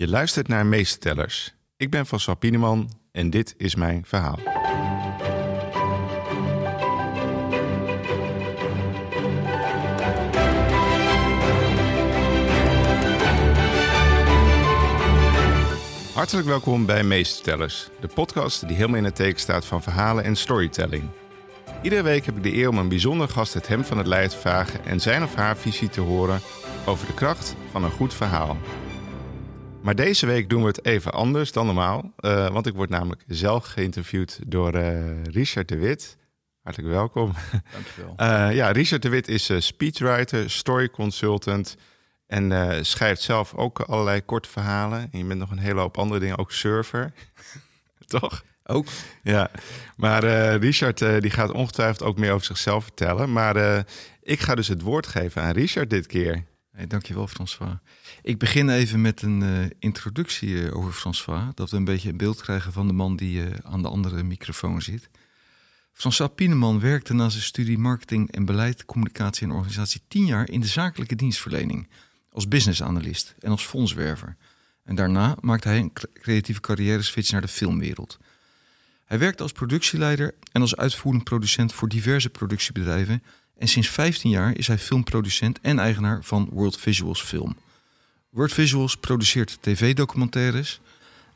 Je luistert naar Meestertellers. Ik ben François Pieneman en dit is mijn verhaal. Hartelijk welkom bij Meestertellers, de podcast die helemaal in het teken staat van verhalen en storytelling. Iedere week heb ik de eer om een bijzonder gast het hem van het lijf te vragen en zijn of haar visie te horen over de kracht van een goed verhaal. Maar deze week doen we het even anders dan normaal, uh, want ik word namelijk zelf geïnterviewd door uh, Richard de Wit. Hartelijk welkom. Dankjewel. Uh, ja, Richard de Wit is speechwriter, story consultant en schrijft zelf ook allerlei korte verhalen. En je bent nog een hele hoop andere dingen, ook surfer. Toch? Ook. Ja, maar Richard die gaat ongetwijfeld ook meer over zichzelf vertellen. Maar ik ga dus het woord geven aan Richard dit keer. Hey, dankjewel, François. Ik begin even met een uh, introductie uh, over François. Dat we een beetje een beeld krijgen van de man die uh, aan de andere microfoon zit. François Pieneman werkte na zijn studie marketing en beleid, communicatie en organisatie tien jaar in de zakelijke dienstverlening. Als business-analyst en als fondswerver. En daarna maakte hij een creatieve carrière switch naar de filmwereld. Hij werkte als productieleider en als uitvoerend producent voor diverse productiebedrijven en sinds 15 jaar is hij filmproducent en eigenaar van World Visuals Film. World Visuals produceert tv-documentaires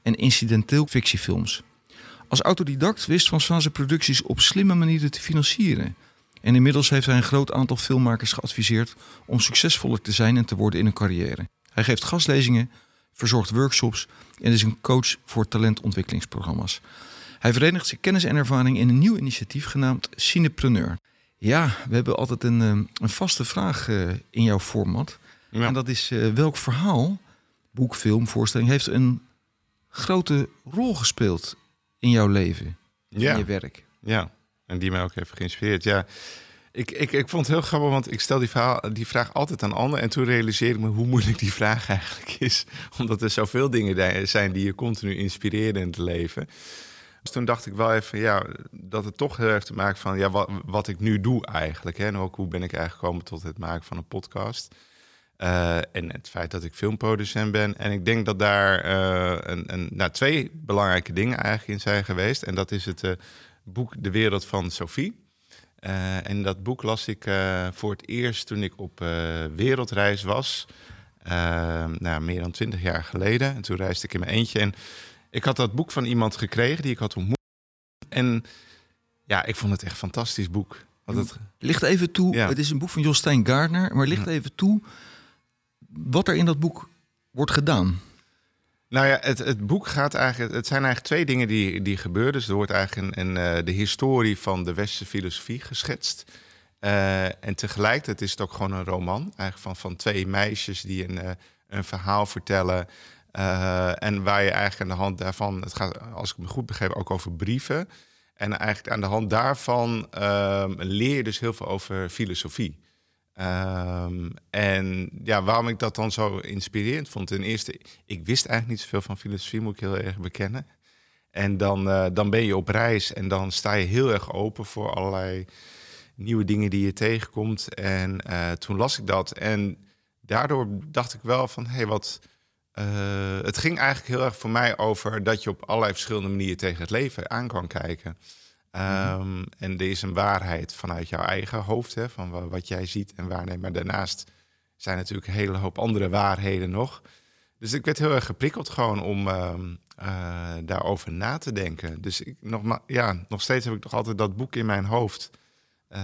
en incidenteel fictiefilms. Als autodidact wist Van zijn producties op slimme manieren te financieren. En inmiddels heeft hij een groot aantal filmmakers geadviseerd om succesvoller te zijn en te worden in hun carrière. Hij geeft gastlezingen, verzorgt workshops en is een coach voor talentontwikkelingsprogramma's. Hij verenigt zijn kennis en ervaring in een nieuw initiatief genaamd Cinepreneur. Ja, we hebben altijd een, ehm, een vaste vraag eh, in jouw format. En dat is uh, welk verhaal, boek, film, voorstelling, heeft een grote rol gespeeld in jouw leven, in je werk? Ja, en die mij ook heeft geïnspireerd. Ja, ik, ik, ik vond het heel grappig, want ik stel die, verhaal, die vraag altijd aan anderen. En toen realiseerde ik me hoe moeilijk die vraag eigenlijk is. Omdat er zoveel dingen zijn die je continu inspireren in het leven. Dus toen dacht ik wel even, ja, dat het toch heel erg te maken van ja, wat, wat ik nu doe eigenlijk. Hè? En ook hoe ben ik eigenlijk gekomen tot het maken van een podcast. Uh, en het feit dat ik filmproducent ben. En ik denk dat daar uh, een, een, nou, twee belangrijke dingen eigenlijk in zijn geweest. En dat is het uh, boek De Wereld van Sophie. en dat boek las ik voor het eerst toen ik op wereldreis was. nou, meer dan twintig jaar geleden. En toen reisde ik in mijn eentje. En ik had dat boek van iemand gekregen die ik had ontmoet. En ja, ik vond het echt een fantastisch boek. Want het... Ligt even toe, het is een boek van Jostijn Gardner, maar ligt even toe wat er in dat boek wordt gedaan. Nou ja, het, het boek gaat eigenlijk. Het zijn eigenlijk twee dingen die, die gebeuren. Dus er wordt eigenlijk een, een uh, de historie van de westerse filosofie geschetst. Uh, en tegelijkertijd is het ook gewoon een roman. Eigenlijk van, van twee meisjes die een, uh, een verhaal vertellen. Uh, en waar je eigenlijk aan de hand daarvan, het gaat, als ik me goed begreep, ook over brieven. En eigenlijk aan de hand daarvan um, leer je dus heel veel over filosofie. Um, en ja, waarom ik dat dan zo inspirerend vond. Ten eerste, ik wist eigenlijk niet zoveel van filosofie, moet ik heel erg bekennen. En dan, uh, dan ben je op reis en dan sta je heel erg open voor allerlei nieuwe dingen die je tegenkomt. En uh, toen las ik dat en daardoor dacht ik wel van, hé, hey, wat uh, het ging eigenlijk heel erg voor mij over dat je op allerlei verschillende manieren tegen het leven aan kan kijken. Um, En er is een waarheid vanuit jouw eigen hoofd, hè, van wat jij ziet en waarneemt. Maar daarnaast zijn natuurlijk een hele hoop andere waarheden nog. Dus ik werd heel erg geprikkeld gewoon om uh, uh, daarover na te denken. Dus ik, nog, ja, nog steeds heb ik nog altijd dat boek in mijn hoofd. Uh,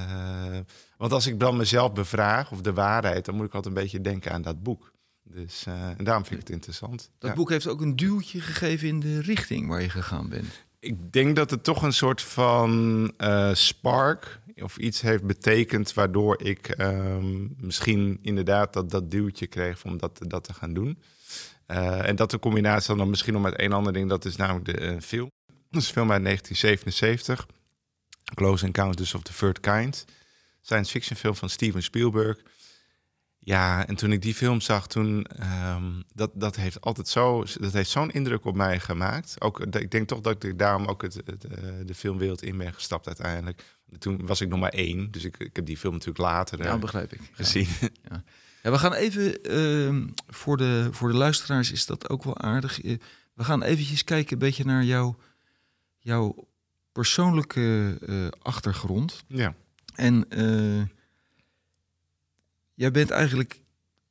want als ik dan mezelf bevraag of de waarheid, dan moet ik altijd een beetje denken aan dat boek. Dus uh, en daarom vind ik het interessant. Dat ja. boek heeft ook een duwtje gegeven in de richting waar je gegaan bent. Ik denk dat het toch een soort van uh, spark of iets heeft betekend waardoor ik um, misschien inderdaad dat, dat duwtje kreeg om dat, dat te gaan doen. Uh, en dat de combinatie dan misschien nog met een ander ding, dat is namelijk de film. Dat is een film uit 1977. Close Encounters of the Third Kind. Science fiction film van Steven Spielberg. Ja, en toen ik die film zag, toen um, dat, dat heeft altijd zo, dat heeft zo'n indruk op mij gemaakt. Ook, ik denk toch dat ik daarom ook het, het, de filmwereld in ben gestapt uiteindelijk. Toen was ik nog maar één, dus ik, ik heb die film natuurlijk later ja, begrijp ik. gezien. Ja. Ja, we gaan even, ehm, voor, de, voor de luisteraars is dat ook wel aardig. Eh, we gaan eventjes kijken een beetje naar jouw, jouw persoonlijke eh, achtergrond. Ja. En eh, jij bent eigenlijk,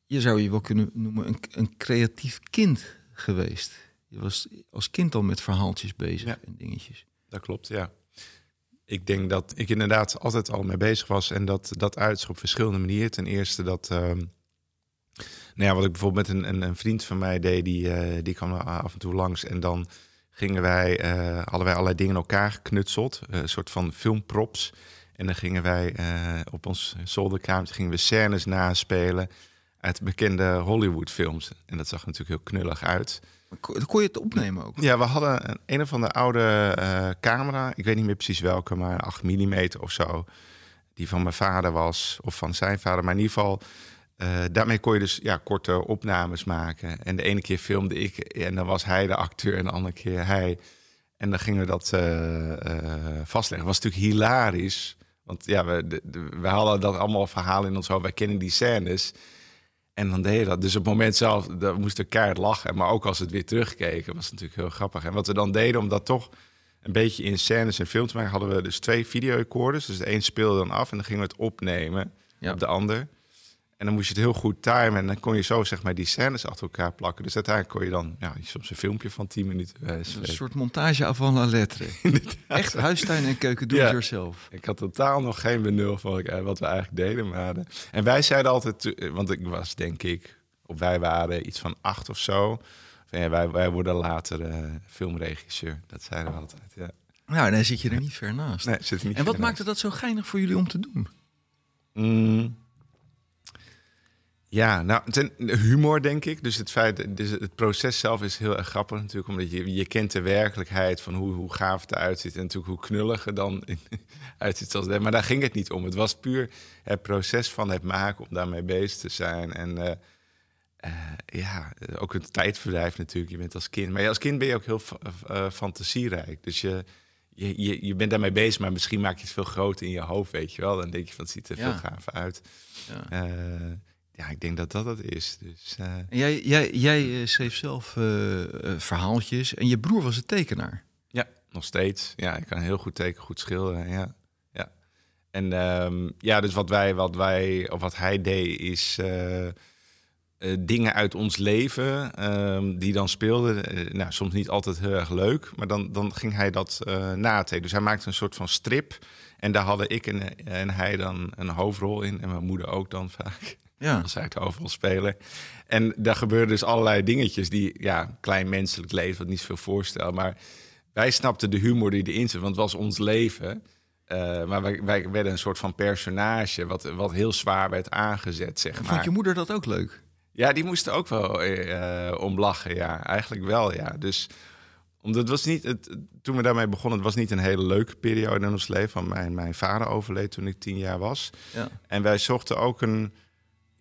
je zou je wel kunnen noemen, een, een creatief kind geweest. Je was als kind al met verhaaltjes bezig Ja. en dingetjes. Dat klopt, ja. Ik denk dat ik inderdaad altijd al mee bezig was en dat dat uit op verschillende manieren. Ten eerste dat, ehm, nou ja, wat ik bijvoorbeeld met een, een, een vriend van mij deed, die, eh, die kwam af en toe langs en dan gingen wij, eh, hadden wij allerlei dingen in elkaar geknutseld, eh, een soort van filmprops. En dan gingen wij eh, op ons zolderkamertje gingen we scènes naspelen uit bekende Hollywood-films. En dat zag natuurlijk heel knullig uit. Maar kon, je het opnemen ook? Ja, we hadden een, een of andere oude eh, camera. Ik weet niet meer precies welke, maar 8 mm of zo. Die van mijn vader was, of van zijn vader. Maar in ieder geval, eh, daarmee kon je dus ja, korte opnames maken. En de ene keer filmde ik en dan was hij de acteur en de andere keer hij. En dan gingen we dat vastleggen. was natuurlijk hilarisch. Want ja, we, de, de- we hadden dat allemaal verhalen in ons hoofd. Wij kennen die scènes. En dan deed je dat. Dus op het moment zelf, dan moest ik keihard lachen. Maar ook als we het weer terugkeken, was het natuurlijk heel grappig. En wat we dan deden, om dat toch een beetje in scènes en film te maken, hadden we dus twee videorecorders. Dus de een speelde dan af en dan gingen we het opnemen Ja. op de ander. En dan moest je het heel goed timen en dan kon je zo zeg maar die scènes achter elkaar plakken. Dus uiteindelijk kon je dan ja, soms een filmpje van 10 minuten eh, Een soort montage avant la lettre. Echt huistuin en keuken doe het yourself. Ik had totaal nog geen benul van wat, wat we eigenlijk deden. Maar, eh, en wij zeiden altijd, eh, want ik was denk ik, of wij waren iets van acht of zo. Van, ja, wij, wij worden later eh, filmregisseur. Dat zeiden we altijd. Ja. Nou, dan zit je er niet ver naast. Nee, zit niet en wat maakte dat zo geinig voor jullie om te doen? Mm. Ja, nou, ten, humor denk ik. Dus het feit, dus het proces zelf is heel erg grappig natuurlijk, omdat je, je kent de werkelijkheid van hoe, hoe gaaf het eruit ziet en natuurlijk hoe knullig het dan uitziet. Het, maar daar ging het niet om. Het was puur het proces van het maken om daarmee bezig te zijn. En eh, eh, ja, ook het tijdverdrijf natuurlijk. Je bent als kind, maar als kind ben je ook heel eh, fantasierijk. Dus je, je, je, je bent daarmee bezig, maar misschien maak je het veel groter in je hoofd, weet je wel. Dan denk je van het ziet er Ja. veel gaver uit. Ja. Ja, ik denk dat dat het is. Dus, eh, jij, jij, jij eh, schreef zelf eh, verhaaltjes en je broer was een tekenaar. ja, nog steeds. Ja, ik kan heel goed tekenen, goed schilderen. Ja, ja. En ehm, ja, dus wat wij, wat wij, of wat hij deed, is dingen uit ons leven ehm, die dan speelden. Nou, soms niet altijd heel erg leuk, maar dan, dan ging hij dat eh natekenen. Dus hij maakte een soort van strip. En daar hadden ik en, en hij dan een hoofdrol in. En mijn moeder ook dan vaak. Ja. als eigenlijk overal spelen. En daar gebeurden dus allerlei dingetjes die, ja, klein menselijk leven, wat niet zoveel voorstel. Maar wij snapten de humor die erin zit, want het was ons leven. Eh, maar wij, wij werden een soort van personage, wat, wat heel zwaar werd aangezet, zeg maar. Vond je moeder dat ook leuk? Ja, die moesten ook wel eh, om lachen, ja. Eigenlijk wel, ja. Dus omdat het was niet, het, toen we daarmee begonnen, het was niet een hele leuke periode in ons leven. Want mijn, mijn vader overleed toen ik tien jaar was. Ja. En wij zochten ook een,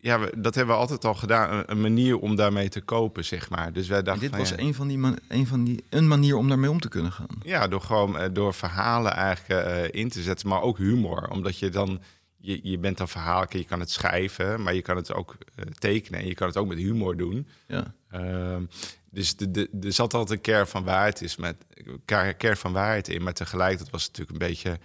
ja, we- dat hebben we altijd al gedaan, een, een manier om daarmee te kopen, zeg maar. Dus wij En dachten, dit was ja, een van die, man- een van die een manier om daarmee om te kunnen gaan. ja, door gewoon eh, door verhalen eigenlijk eh, in te zetten, maar ook humor, omdat je dan je, je bent dan verhaal, je kan het schrijven, maar je kan het ook eh, tekenen en je kan het ook met humor doen. Ja. Ehm, dus de, de, er zat altijd een kern van waarheid, is met, kern kern van waarheid in. Maar tegelijkertijd was het natuurlijk een beetje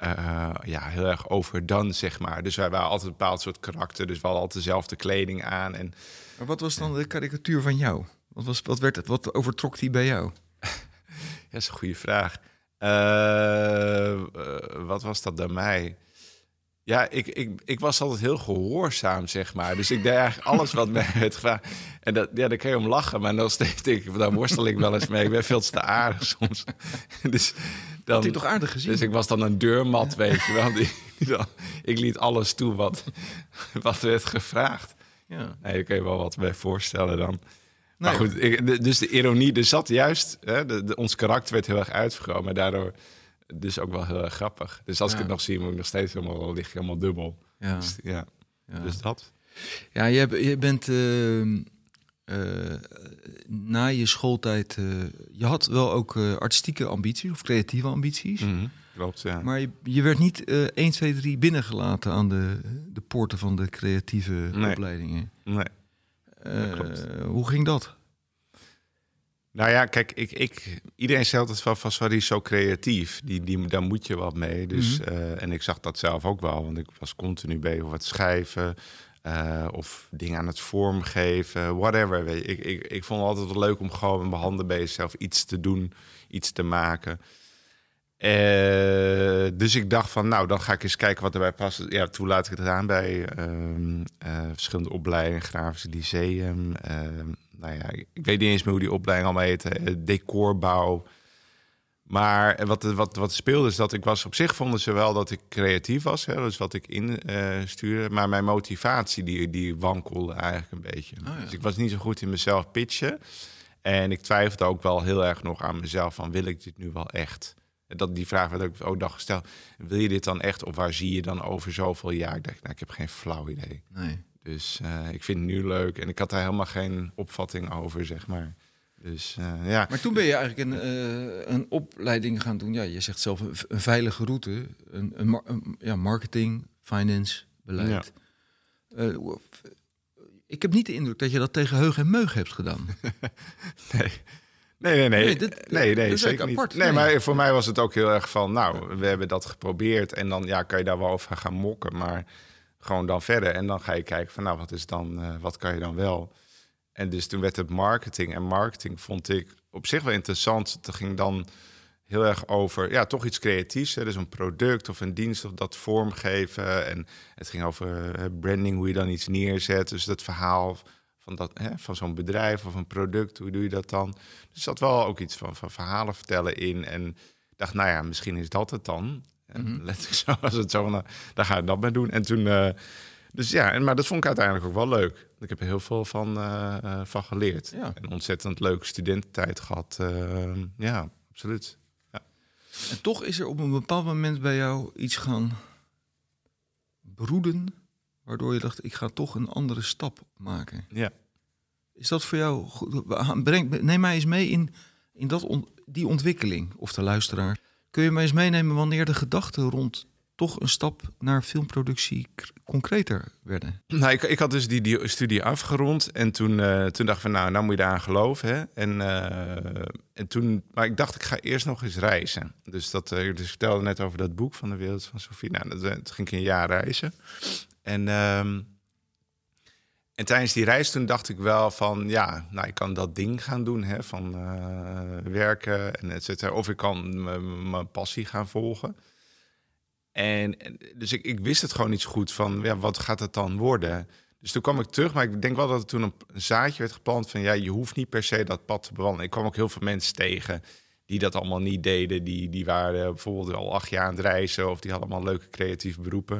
eh, ja, heel erg overdone, zeg maar. Dus wij waren altijd een bepaald soort karakter. Dus we hadden altijd dezelfde kleding aan. En Maar wat was dan de karikatuur van jou? Wat, was, wat werd het? Wat overtrok die bij jou? ja, dat is een goede vraag. Eh, eh, wat was dat bij mij? Ja, ik, ik, ik was altijd heel gehoorzaam, zeg maar. Dus ik deed eigenlijk alles wat mij werd gevraagd. En dat, ja, daar kun je om lachen, maar nog steeds denk ik, daar worstel ik wel eens mee. Ik ben veel te aardig soms. dus dan, Had toch aardig gezien? dus ik was dan een deurmat, weet je wel. Die, die dan, ik liet alles toe wat, wat werd gevraagd. ja. Nee, daar kun je wel wat bij voorstellen dan. Nou, maar goed, ik, dus de ironie, er zat juist... Hè, de, de- ons karakter werd heel erg uitvergroot, maar daardoor dus ook wel heel erg grappig. Dus als ik het nog zie, moet ik nog steeds helemaal, lig ik helemaal dubbel. Ja. Dus, ja, Ja. dus dat. Ja, je, hebt- je bent ehm, eh, na je schooltijd. eh, je had wel ook eh, artistieke ambities of creatieve ambities. Klopt, ja. Maar je, je werd niet eh 1, 2, 3 binnengelaten aan de, de poorten van de creatieve Nee. opleidingen. Nee. Eh, klopt. hoe ging dat? Nou ja, kijk, ik, ik, iedereen stelt het van, van sorry, zo creatief. Die, die, daar moet je wat mee. Dus, Mhm. eh, en ik zag dat zelf ook wel, want ik was continu bezig met schrijven. eh, of dingen aan het vormgeven, whatever. Weet je. Ik, ik, ik vond het altijd wel leuk om gewoon met mijn handen bezig zelf iets te doen, iets te maken. Eh, dus ik dacht van, nou, dan ga ik eens kijken wat erbij past. Ja, toen laat ik het aan bij ehm, eh, verschillende opleidingen, Grafische Lyceum. Nou ja, ik weet niet eens meer hoe die opleiding allemaal heette. eh, decorbouw. Maar wat, wat, wat speelde is dat ik was op zich vonden ze wel dat ik creatief was. Hè, dus wat ik instuurde. maar mijn motivatie die, die wankelde eigenlijk een beetje. Oh ja. Dus ik was niet zo goed in mezelf pitchen. En ik twijfelde ook wel heel erg nog aan mezelf van wil ik dit nu wel echt? Dat, die vraag werd ook, ook dag gesteld. Wil je dit dan echt of waar zie je dan over zoveel jaar? Ik dacht, nou, ik heb geen flauw idee. Nee. Dus eh, ik vind het nu leuk. En ik had daar helemaal geen opvatting over, zeg maar. Dus eh, ja. Maar toen ben je eigenlijk een, eh, een opleiding gaan doen. Ja, je zegt zelf een, een veilige route. Een, een, ja, marketing, finance, beleid. Hoe- ik heb niet de indruk dat je dat tegen heug en meug hebt gedaan. Nee. Nee, nee, nee. Nee, dit- nee, zeker niet. apart. Nee, Nee. maar voor mij was het ook heel erg van, nou, we hebben dat geprobeerd. En dan ja, kan je daar wel over gaan mokken, maar gewoon dan verder. En dan ga je kijken van, nou, wat is dan, eh, wat kan je dan wel? En dus toen werd het marketing. En marketing vond ik op zich wel interessant. Het ging dan heel erg over, ja, toch iets creatiefs. Dus een product of een dienst of dat vormgeven. En het ging over eh, branding, hoe je dan iets neerzet. Dus dat verhaal van, dat, van zo'n bedrijf of een product, hoe doe je dat dan? Dus zat wel ook iets van, van verhalen vertellen in. En dacht, nou ja, misschien is dat het dan. En Mhm. letterlijk zo was het zo van, nou, daar ga ik dat mee doen. En toen, eh, dus ja, en, maar dat vond ik uiteindelijk ook wel leuk. Ik heb er heel veel van, eh, eh, van geleerd. Ja. En ontzettend leuke studententijd gehad. eh, ja, absoluut. En toch is er op een bepaald moment bij jou iets gaan broeden, waardoor je dacht, ik ga toch een andere stap maken. Ja. Is dat voor jou goed? Breng, neem mij eens mee in, in dat on- die ontwikkeling, of de luisteraar. Kun je mij eens meenemen wanneer de gedachten rond toch een stap naar filmproductie concreter werden? Nou, ik, ik had dus die, die studie afgerond en toen, eh, toen dacht ik van, nou, nou moet je daaraan geloven. Hè? En, eh, en toen, maar ik dacht, ik ga eerst nog eens reizen. Dus dat, eh, dus ik vertelde net over dat boek van de wereld van Sofie. Nou, dat, ging ik een jaar reizen. En, ehm, en tijdens die reis toen dacht ik wel van, ja, nou, ik kan dat ding gaan doen, hè, van eh, werken en et cetera. Of ik kan mijn passie gaan volgen. En, dus ik, ik wist het gewoon niet zo goed van, ja, wat gaat het dan worden? Dus toen kwam ik terug, maar ik denk wel dat er toen een zaadje werd geplant van, ja, je hoeft niet per se dat pad te bewandelen. Ik kwam ook heel veel mensen tegen die dat allemaal niet deden. Die, die waren bijvoorbeeld al acht jaar aan het reizen of die hadden allemaal leuke creatieve beroepen.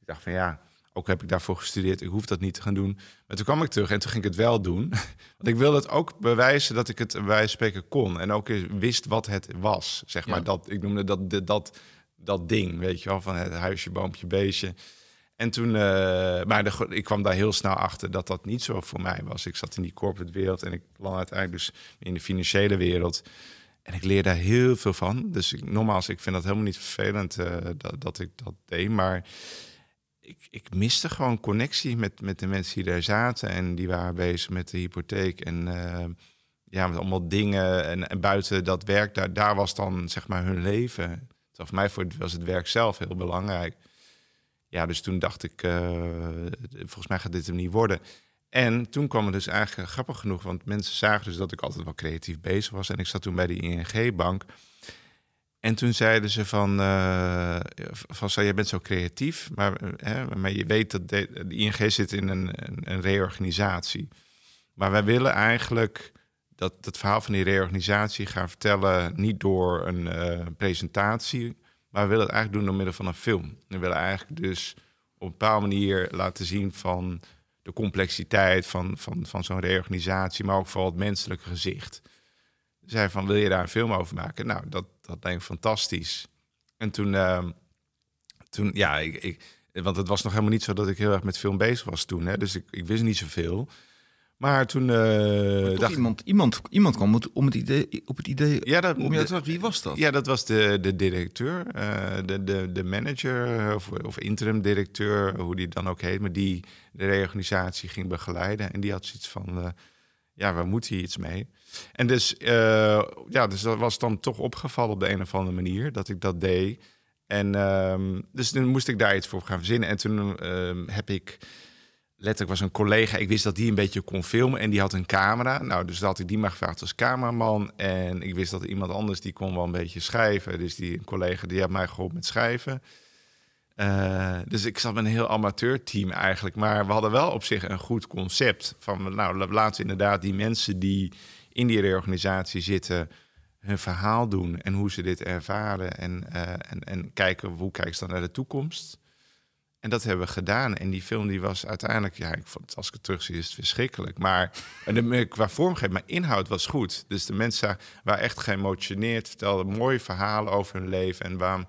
Ik dacht van, ja, ook heb ik daarvoor gestudeerd, ik hoef dat niet te gaan doen. Maar toen kwam ik terug en toen ging ik het wel doen. Want ik wilde het ook bewijzen dat ik het bij wijze van spreken kon. En ook wist wat het was, zeg maar. Ja. Dat, ik noemde dat, dat, dat, dat ding, weet je wel, van het huisje, boompje, beestje. En toen, eh, maar de, ik kwam daar heel snel achter dat dat niet zo voor mij was. Ik zat in die corporate wereld en ik land uiteindelijk dus in de financiële wereld. En ik leer daar heel veel van. Dus ik, nogmaals, ik vind dat helemaal niet vervelend eh, dat, dat ik dat deed. Maar ik, ik miste gewoon connectie met, met de mensen die daar zaten. En die waren bezig met de hypotheek. En eh, ja, met allemaal dingen. En, en buiten dat werk, daar, daar was dan zeg maar hun leven. Voor mij voor- was het werk zelf heel belangrijk. Ja, dus toen dacht ik, eh, volgens mij gaat dit hem niet worden. En toen kwam het dus eigenlijk grappig genoeg, want mensen zagen dus dat ik altijd wel creatief bezig was. En ik zat toen bij de ING-bank. En toen zeiden ze van, eh van jij bent zo creatief, maar, eh, hè, maar je weet dat de, ING zit in een, een, een reorganisatie. Maar wij willen eigenlijk dat het verhaal van die reorganisatie gaan vertellen, niet door een eh, presentatie, maar we willen het eigenlijk doen door middel van een film. We willen eigenlijk dus op een bepaalde manier laten zien van de complexiteit van, van, van zo'n reorganisatie, maar ook vooral het menselijke gezicht. Zei van, wil je daar een film over maken? Nou, dat, dat denk ik fantastisch. En toen, ehm, toen ja, ik, ik, want het was nog helemaal niet zo dat ik heel erg met film bezig was toen. Hè? Dus ik, ik wist niet zoveel. Maar toen uh, dacht iemand, iemand, iemand kwam om het idee, op het idee. Ja, dat, om je wie was dat? Ja, dat was de, de directeur, uh, de, de, de manager of, of interim directeur, hoe die dan ook heet, maar die de reorganisatie ging begeleiden. En die had zoiets van: uh, ja, we moeten hier iets mee. En dus, ja, dus dat was dan toch opgevallen op de een of andere manier dat ik dat deed. En um, dus toen moest ik daar iets voor gaan verzinnen. En toen um, heb ik letterlijk was een collega, ik wist dat die een beetje kon filmen en die had een camera. Nou, dus dat had ik die maar gevraagd als cameraman. En ik wist dat iemand anders die kon wel een beetje schrijven. Dus die een collega die had mij geholpen met schrijven. Uh, dus ik zat met een heel amateurteam eigenlijk. Maar we hadden wel op zich een goed concept. Van nou, laten we inderdaad die mensen die in die reorganisatie zitten hun verhaal doen en hoe ze dit ervaren. En, uh, en, en kijken hoe kijken ze dan naar de toekomst. En dat hebben we gedaan. En die film die was uiteindelijk, ja, ik vond, als ik het terugzie, is het verschrikkelijk. Maar en de, qua vormgeving, maar inhoud was goed. Dus de mensen waren echt geëmotioneerd, vertelden mooie verhalen over hun leven en waarom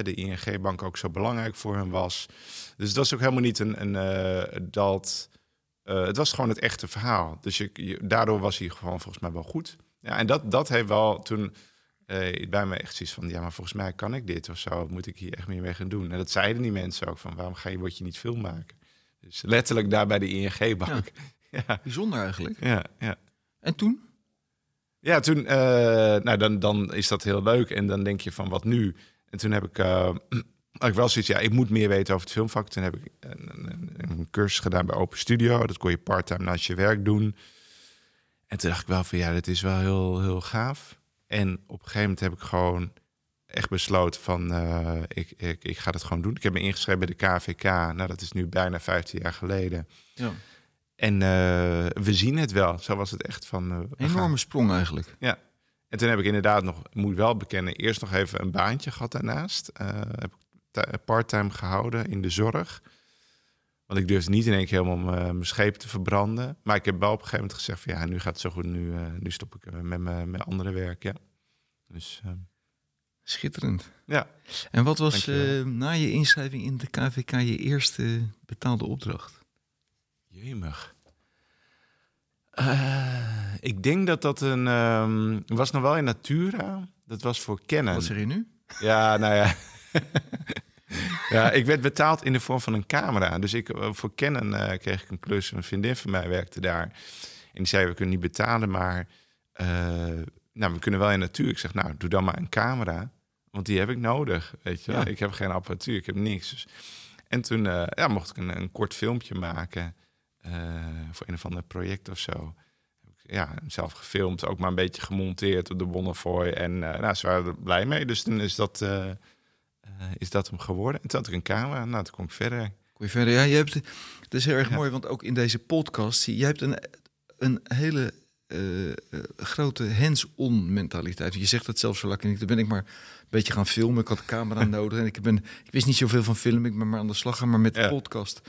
de ING-bank ook zo belangrijk voor hen was. Dus het was ook helemaal niet een, een uh, dat. Uh, het was gewoon het echte verhaal. Dus je, daardoor was hij gewoon volgens mij wel goed. Ja, en dat, dat heeft wel toen uh, bij me echt zoiets van, ja, maar volgens mij kan ik dit of zo. Moet ik hier echt meer mee gaan doen? En dat zeiden die mensen ook van, waarom ga je, word je niet film maken? Dus letterlijk daar bij de ING-bank. Ja. ja. Bijzonder eigenlijk. Ja, ja. En toen? Ja, toen, uh, nou dan, dan is dat heel leuk. En dan denk je van, wat nu? En toen heb ik, uh, ik wel zoiets, ja, ik moet meer weten over het filmvak. Toen heb ik een, een, een cursus gedaan bij Open Studio. Dat kon je parttime naast je werk doen. En toen dacht ik wel van, ja, dit is wel heel, heel gaaf. En op een gegeven moment heb ik gewoon echt besloten van uh, ik, ik, ik ga het gewoon doen. Ik heb me ingeschreven bij de KVK. Nou, dat is nu bijna 15 jaar geleden. Ja. En uh, we zien het wel. Zo was het echt van. Uh, Enorme sprong eigenlijk. Ja. En toen heb ik inderdaad nog, moet wel bekennen, eerst nog even een baantje gehad daarnaast. heb ik parttime gehouden in de zorg. Want ik durfde niet in één keer helemaal mijn scheep te verbranden. Maar ik heb wel op een gegeven moment gezegd van ja, nu gaat het zo goed. Nu, uh, nu stop ik met mijn met andere werk. Ja. Dus, uh, Schitterend. Ja. En wat was uh, na je inschrijving in de KVK je eerste betaalde opdracht? Jemig. Ik denk dat dat een... Um, was nog wel in Natura. Dat was voor kennen. Wat zeg je nu? Ja, nou ja. ja, ik werd betaald in de vorm van een camera. Dus ik, voor Canon uh, kreeg ik een klus. Een vriendin van mij werkte daar. En die zei, we kunnen niet betalen, maar... Uh, nou, we kunnen wel in natuur. Ik zeg, nou, doe dan maar een camera. Want die heb ik nodig, weet je ja. Ik heb geen apparatuur, ik heb niks. Dus. En toen uh, ja, mocht ik een, een kort filmpje maken... voor een of ander project of zo ja, zelf gefilmd, ook maar een beetje gemonteerd op de Bonnefoy. En uh, nou, ze waren er blij mee. Dus toen is dat uh, is dat hem geworden. En toen had ik een camera. Nou, toen kom ik verder. Kom je verder? Ja, je hebt, het is heel erg ja. mooi, want ook in deze podcast, je hebt een, een hele uh, grote hands-on mentaliteit. Je zegt het zelf zo lekker niet. Dan ben ik maar een beetje gaan filmen. Ik had een camera nodig en ik, ben, ik wist niet zoveel van filmen. Ik ben maar aan de slag gaan, maar met de podcast.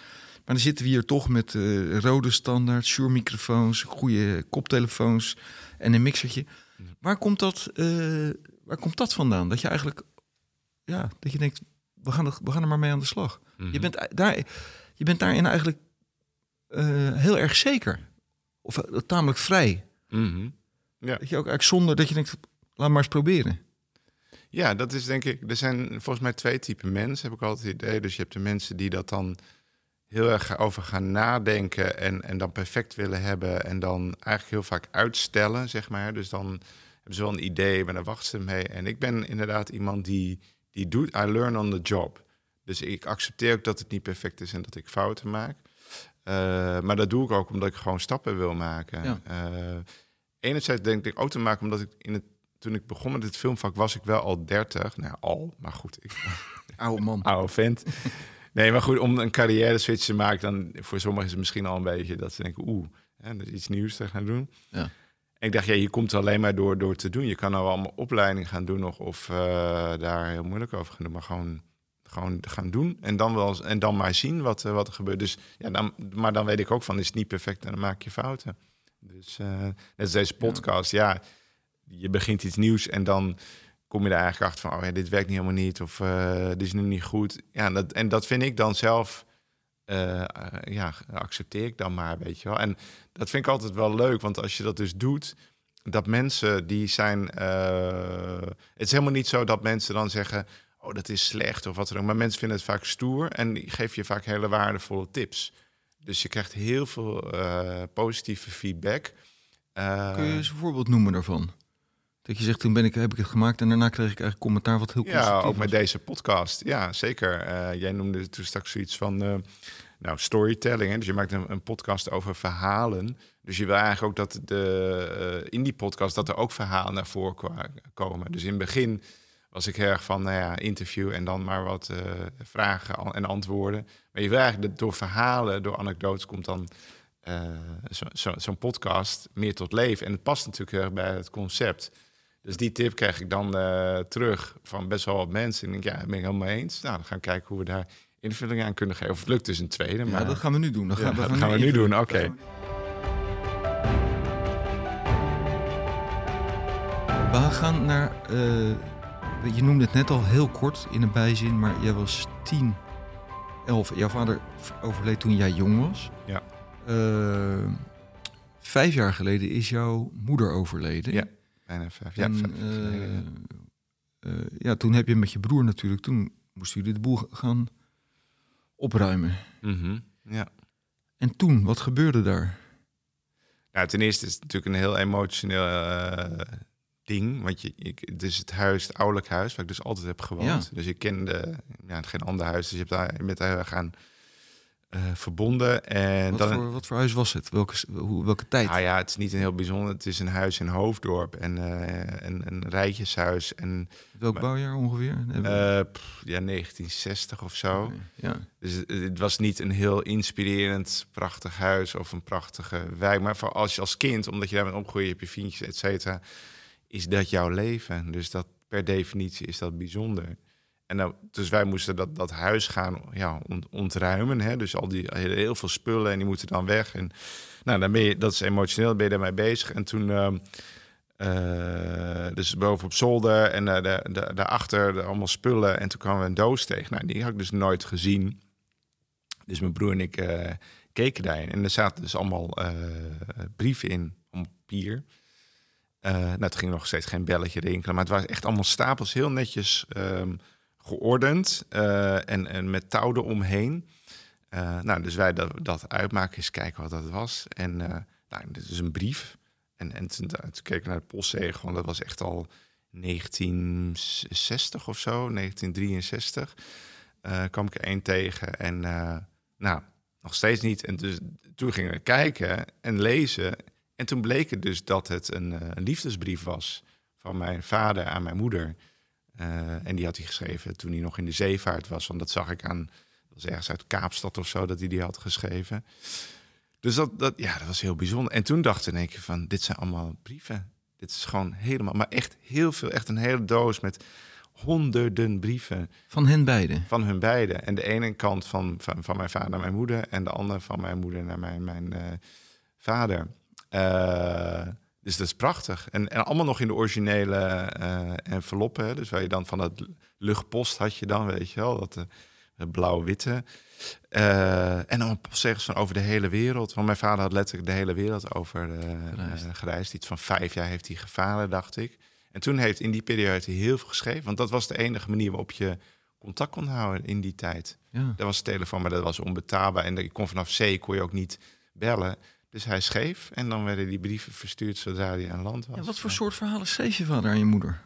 Maar dan zitten we hier toch met uh, rode standaard, Shure microfoons, goede koptelefoons en een mixertje. Waar komt dat, waar komt dat vandaan? Dat je eigenlijk ja, dat je denkt, we gaan er, we gaan er maar mee aan de slag. Mm -hmm. Je bent daar, je bent daarin eigenlijk uh, heel erg zeker. Of tamelijk vrij. Mm -hmm. ja. Dat je ook eigenlijk zonder dat je denkt, laat maar eens proberen. Ja, dat is denk ik. Er zijn volgens mij twee typen mensen, heb ik altijd het idee. Dus je hebt de mensen die dat dan heel erg over gaan nadenken en, en dan perfect willen hebben. En dan eigenlijk heel vaak uitstellen, zeg maar. Dus dan hebben ze wel een idee, maar dan wachten ze mee. En ik ben inderdaad iemand die die doet, I learn on the job. Dus ik accepteer ook dat het niet perfect is en dat ik fouten maak. Uh, maar dat doe ik ook omdat ik gewoon stappen wil maken. Ja. Uh, enerzijds denk ik ook te maken omdat ik in het, toen ik begon met het filmvak was ik wel al 30. Nou, al, maar goed. Ik, oude man. Oude vent. Nee, maar goed, om een carrière switch te maken, dan voor sommigen is het misschien al een beetje dat ze denken, oeh, hè, dat is iets nieuws te gaan doen. Ja ik dacht, ja, je komt er alleen maar door, door te doen. Je kan nou allemaal opleiding gaan doen nog of uh, daar heel moeilijk over gaan doen. Maar gewoon, gewoon gaan doen en dan, wel, en dan maar zien wat, uh, wat er gebeurt. Dus, ja, dan, maar dan weet ik ook van, is het niet perfect en dan maak je fouten. Dus uh, net als deze podcast, ja. ja. je begint iets nieuws en dan kom je er eigenlijk achter van, oh ja, dit werkt niet helemaal niet of dit is nu niet goed. Ja, dat, en dat vind ik dan zelf eh, eh, ja, accepteer ik dan maar, weet je wel. En dat vind ik altijd wel leuk, want als je dat dus doet, dat mensen die zijn. eh, het is helemaal niet zo dat mensen dan zeggen. Oh, dat is slecht of wat dan ook. Maar mensen vinden het vaak stoer en die geven je vaak hele waardevolle tips. Dus je krijgt heel veel eh, positieve feedback. Eh, Kun je eens een voorbeeld noemen daarvan? Dat je zegt, toen ben ik, heb ik het gemaakt en daarna kreeg ik eigenlijk commentaar wat heel Ja, constructief ook met deze podcast. Ja, zeker. Eh, jij noemde toen straks zoiets van eh, nou, storytelling. Hè? Dus je maakt een, een podcast over verhalen. Dus je wil eigenlijk ook dat de, eh, in die podcast dat er ook verhalen naar voren komen. Dus in het begin was ik heel erg van nou ja, interview en dan maar wat vragen en antwoorden. Maar je wil eigenlijk dat door verhalen, door anekdotes komt dan eh, zo- zo- zo'n podcast meer tot leven. En het past natuurlijk heel erg bij het concept. Dus die tip krijg ik dan eh, terug van best wel wat mensen. En ik denk, ja, dat ben ik helemaal eens. Nou, dan gaan we kijken hoe we daar invulling aan kunnen geven. Of het lukt dus een tweede. Maar Ja, dat gaan we nu doen. Dat Ja, gaan, dat gaan we nu doen, oké. We- We gaan naar... eh, je noemde het net al heel kort in een bijzin, maar jij was 10, 11. Jouw vader overleed toen jij jong was. Ja. Eh, vijf jaar geleden is jouw moeder overleden. Ja, bijna vijf. Ja, En, vijf ja. eh, eh, ja, toen heb je met je broer natuurlijk, toen moesten jullie de boel gaan opruimen. Mhm, ja. En toen, wat gebeurde daar? Nou, ten eerste is het natuurlijk een heel emotioneel eh, ding. Want je, ik, het is het huis, het ouderlijk huis, waar ik dus altijd heb gewoond. Dus ik kende ja, geen ander huis. Dus je, hebt daar, je bent daar heel erg aan eh, verbonden. En Wat, dan, voor, wat voor huis was het? Welke, hoe, welke tijd? Nou ja, het is niet een heel bijzonder. Het is een huis in Hoofddorp en eh, een, een rijtjeshuis. En Welk maar- bouwjaar ongeveer? Eh, pff, ja, 1960 of zo. Ja. Dus het, het was niet een heel inspirerend, prachtig huis of een prachtige wijk. Maar voor als je als kind, omdat je daar bent opgegroeid, je hebt je vriendjes, et cetera, is dat jouw leven. Dus dat per definitie is dat bijzonder. En nou, dus wij moesten dat, dat huis gaan ja, ont- ontruimen. Hè? Dus al die heel, veel spullen en die moeten dan weg. En nou, dan ben je, dat is emotioneel, ben je daarmee bezig. En toen, ehm, eh, dus boven op zolder en eh, de, de, daarachter allemaal spullen. En toen kwamen we een doos tegen. Nou, die had ik dus nooit gezien. Dus mijn broer en ik eh, keken daarin. En er zaten dus allemaal brieven in, om papier. Nou, het ging nog steeds geen belletje rinkelen. Maar het waren echt allemaal stapels, heel netjes ehm, geordend. eh, en, en met touw eromheen. Eh nou, dus wij dat, dat uitmaken, eens kijken wat dat was. En eh nou, dit is een brief. En, en toen, toen keek ik naar de postzegel, want dat was echt al 1960 of zo, 1963. eh kwam ik er één tegen en nou, nog steeds niet. En dus toen gingen we kijken en lezen. En toen bleek het dus dat het een, een liefdesbrief was van mijn vader aan mijn moeder. Eh, en die had hij geschreven toen hij nog in de zeevaart was. Want dat zag ik aan, dat was ergens uit Kaapstad of zo, dat hij die had geschreven. Dus dat, dat, ja, dat was heel bijzonder. En toen dacht ik in één keer van, dit zijn allemaal brieven. Dit is gewoon helemaal, maar echt heel veel, echt een hele doos met honderden brieven Van hen beiden. van hun beiden. En de ene kant van, van, van mijn vader naar mijn moeder en de andere van mijn moeder naar mijn, mijn eh, vader. Eh, dus dat is prachtig. En, en allemaal nog in de originele eh enveloppen. hè. Dus waar je dan van dat luchtpost had je dan, weet je wel, dat eh, blauw-witte. Eh, en allemaal postzegels van over de hele wereld. Want mijn vader had letterlijk de hele wereld over Gereisd. gereisd. Iets van vijf jaar heeft hij gevaren, dacht ik. En toen heeft in die periode heel veel geschreven. Want dat was de enige manier waarop je contact kon houden in die tijd. Ja. Dat was telefoon, maar dat was onbetaalbaar. En je kon vanaf zee kon je ook niet bellen. Dus hij schreef en dan werden die brieven verstuurd zodra hij aan land was. Ja, wat voor soort verhalen schreef je vader aan je moeder?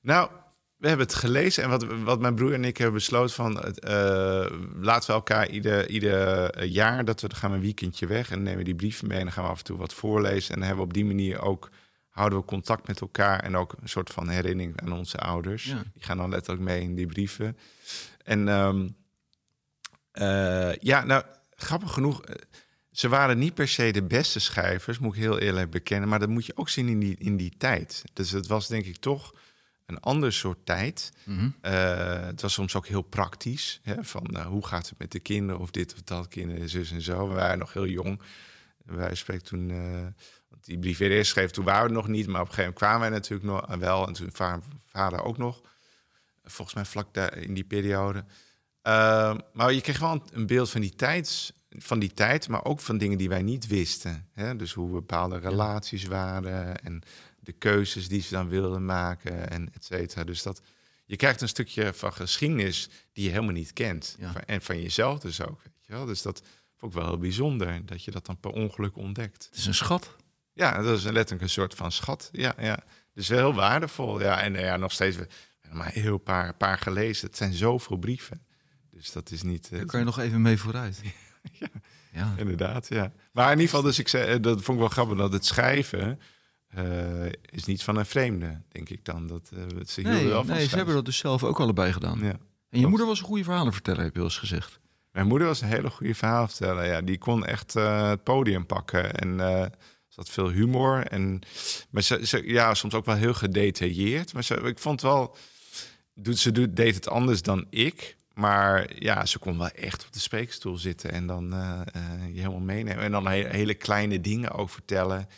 Nou, we hebben het gelezen en wat, wat mijn broer en ik hebben besloten van... eh, laten we elkaar ieder, ieder jaar, dat we dan gaan we een weekendje weg... en nemen die brieven mee en dan gaan we af en toe wat voorlezen. En dan hebben we op die manier ook, houden we contact met elkaar... en ook een soort van herinnering aan onze ouders. Ja. Die gaan dan letterlijk mee in die brieven. En ehm, eh, ja, nou, grappig genoeg... eh, ze waren niet per se de beste schrijvers, moet ik heel eerlijk bekennen. Maar dat moet je ook zien in die, in die tijd. Dus het was denk ik toch een ander soort tijd. Mhm. Eh, het was soms ook heel praktisch. Hè, van eh, hoe gaat het met de kinderen of dit of dat, kinderen, zus en zo. We waren nog heel jong. Wij spreken toen, want die brief weer eerst schreef, toen waren we nog niet. Maar op een gegeven moment kwamen wij natuurlijk nog wel. En toen va- vader ook nog. Volgens mij vlak daar in die periode. Uh, maar je kreeg wel een, een beeld van die, tijds, van die tijd, maar ook van dingen die wij niet wisten. Hè? Dus hoe bepaalde relaties waren en de keuzes die ze dan wilden maken en et cetera. Dus dat, je krijgt een stukje van geschiedenis die je helemaal niet kent. En van jezelf dus ook, weet je wel. Dus dat vond ik wel heel bijzonder, dat je dat dan per ongeluk ontdekt. Het is een schat. Ja, dat is letterlijk een soort van schat. Ja, ja. Dus wel heel waardevol. Ja, en ja, nog steeds, maar heel paar, paar gelezen. Het zijn zoveel brieven. Dus dat is niet... Eh, Daar kan je nog even mee vooruit. ja, ja, inderdaad, ja. Maar in ieder geval, dus ik zei, eh, dat vond ik wel grappig, dat het schrijven... Uh, is niet van een vreemde, denk ik dan. Dat, uh, ze nee, wel van nee ze hebben dat dus zelf ook allebei gedaan. Ja, en je moeder was een goede verhalenverteller, heb je wel eens gezegd. Mijn moeder was een hele goede verhalenverteller. Ja, die kon echt uh, het podium pakken. En ze had veel humor. En, maar ze, ze, ja, soms ook wel heel gedetailleerd. Maar ze, ik vond wel... Doet, ze doet, deed het anders dan ik. Maar ja, ze kon wel echt op de spreekstoel zitten en dan uh, uh, je helemaal meenemen. En dan hele kleine dingen ook vertellen.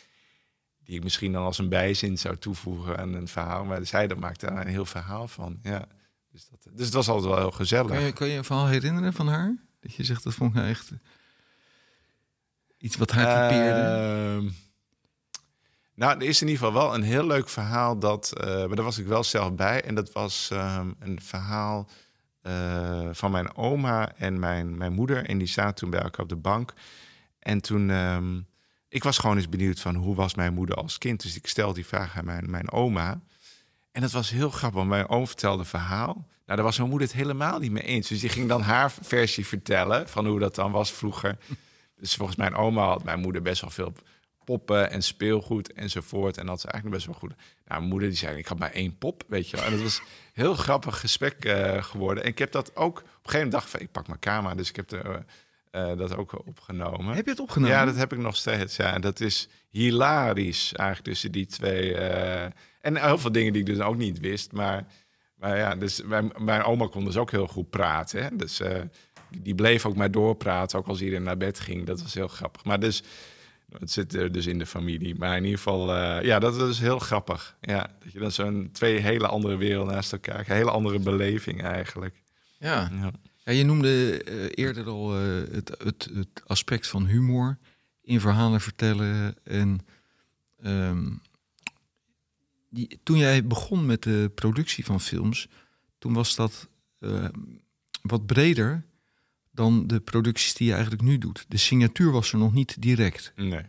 Die ik misschien dan als een bijzin zou toevoegen aan een verhaal. Maar zij dat maakte daar een heel verhaal van. Ja. Dus, dat, dus het was altijd wel heel gezellig. Kan je, kan je een verhaal herinneren van haar? Dat je zegt, dat vond ik echt iets wat haar typeerde. Uh, nou, er is in ieder geval wel een heel leuk verhaal. Dat, uh, maar daar was ik wel zelf bij. En dat was um, een verhaal uh, van mijn oma en mijn, mijn moeder. En die zaten toen bij elkaar op de bank. En toen, um, ik was gewoon eens benieuwd van hoe was mijn moeder als kind. Dus ik stelde die vraag aan mijn, mijn oma. En dat was heel grappig, want mijn oom vertelde een verhaal. Nou, daar was mijn moeder het helemaal niet mee eens. Dus die ging dan haar versie vertellen van hoe dat dan was vroeger. Dus volgens mijn oma had mijn moeder best wel veel poppen en speelgoed enzovoort. En dat is eigenlijk best wel goed. Nou, mijn moeder die zei, ik had maar één pop, weet je wel. En dat was heel grappig gesprek uh, geworden. En ik heb dat ook op een gegeven moment dacht van, ik pak mijn camera. Dus ik heb er, uh, dat ook opgenomen. Heb je het opgenomen? Ja, dat heb ik nog steeds. Ja, en dat is hilarisch eigenlijk tussen die twee. En heel veel dingen die ik dus ook niet wist. Maar, maar ja, dus mijn, mijn oma kon dus ook heel goed praten. Hè? Dus die bleef ook maar doorpraten, ook als iedereen naar bed ging. Dat was heel grappig. Maar dus het zit er dus in de familie. Maar in ieder geval, uh, ja, dat is heel grappig. Ja, dat je dan zo'n twee hele andere werelden naast elkaar Een hele andere beleving eigenlijk. Ja. ja. ja je noemde uh, eerder al uh, het, het, het, aspect van humor in verhalen vertellen. En um, die, toen jij begon met de productie van films, toen was dat wat breder dan de producties die je eigenlijk nu doet. De signatuur was er nog niet direct. Nee.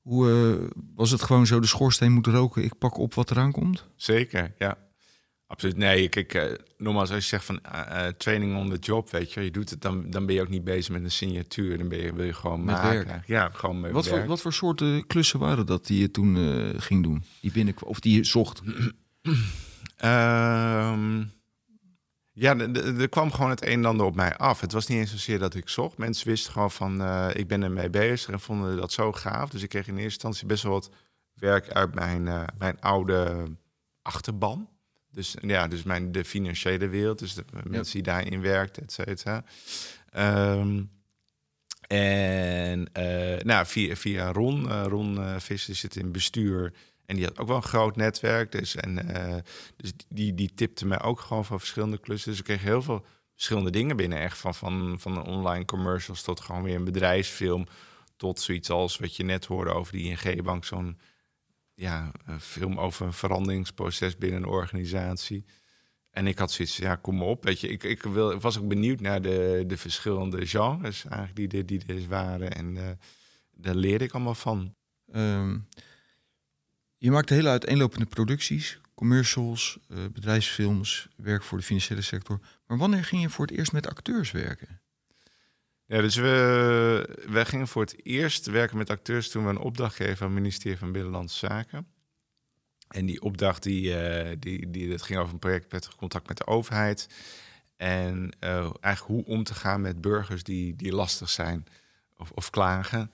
Hoe uh, was het gewoon zo, de schoorsteen moet roken, ik pak op wat eraan komt? Zeker, ja. Absoluut. Nee, kijk, uh, nogmaals, als je zegt van uh, training on the job, weet je, je doet het, dan, dan ben je ook niet bezig met een signatuur. Dan ben je, wil je gewoon met maken. Werk. Ja, gewoon met wat werk. Voor, wat voor soorten klussen waren dat die je toen ging doen? Die binnen, of die je zocht? um, Ja, er kwam gewoon het een en ander op mij af. Het was niet eens zozeer dat ik zocht. Mensen wisten gewoon van, uh, ik ben ermee bezig en vonden dat zo gaaf. Dus ik kreeg in eerste instantie best wel wat werk uit mijn, uh, mijn oude achterban. Dus ja, dus mijn, de financiële wereld, dus de mensen die daarin werkten, et cetera. Um, en uh, nou, via, via Ron, Ron Visser zit in bestuur en die had ook wel een groot netwerk. Dus, en, uh, dus die, die tipte mij ook gewoon van verschillende klussen. Dus ik kreeg heel veel verschillende dingen binnen. Echt van, van, van online commercials tot gewoon weer een bedrijfsfilm. Tot zoiets als wat je net hoorde over die ING-bank. Zo'n ja, film over een veranderingsproces binnen een organisatie. En ik had zoiets, ja, kom op. Weet je, ik, ik, wil, was ook benieuwd naar de, de verschillende genres eigenlijk die er, die er waren. En uh, daar leerde ik allemaal van. Um, je maakt hele uiteenlopende producties, commercials, uh, bedrijfsfilms, werk voor de financiële sector. Maar wanneer ging je voor het eerst met acteurs werken? Ja, dus we, wij gingen voor het eerst werken met acteurs toen we een opdracht kregen van het ministerie van Binnenlandse Zaken. En die opdracht die, uh, die, die, dat ging over een project met contact met de overheid. En uh, eigenlijk hoe om te gaan met burgers die, die lastig zijn of, of klagen.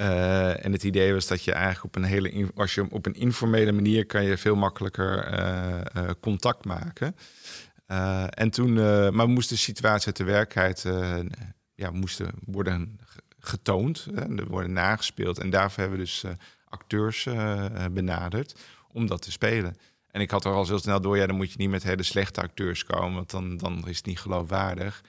Uh, en het idee was dat je eigenlijk op een hele, als je op een informele manier kan je veel makkelijker uh, uh, contact maken. en toen, maar we moesten de situatie uit de werkelijkheid ja, moesten worden getoond en worden nagespeeld. En daarvoor hebben we dus acteurs benaderd om dat te spelen. En ik had er al heel snel door, ja, dan moet je niet met hele slechte acteurs komen, want dan, dan is het niet geloofwaardig.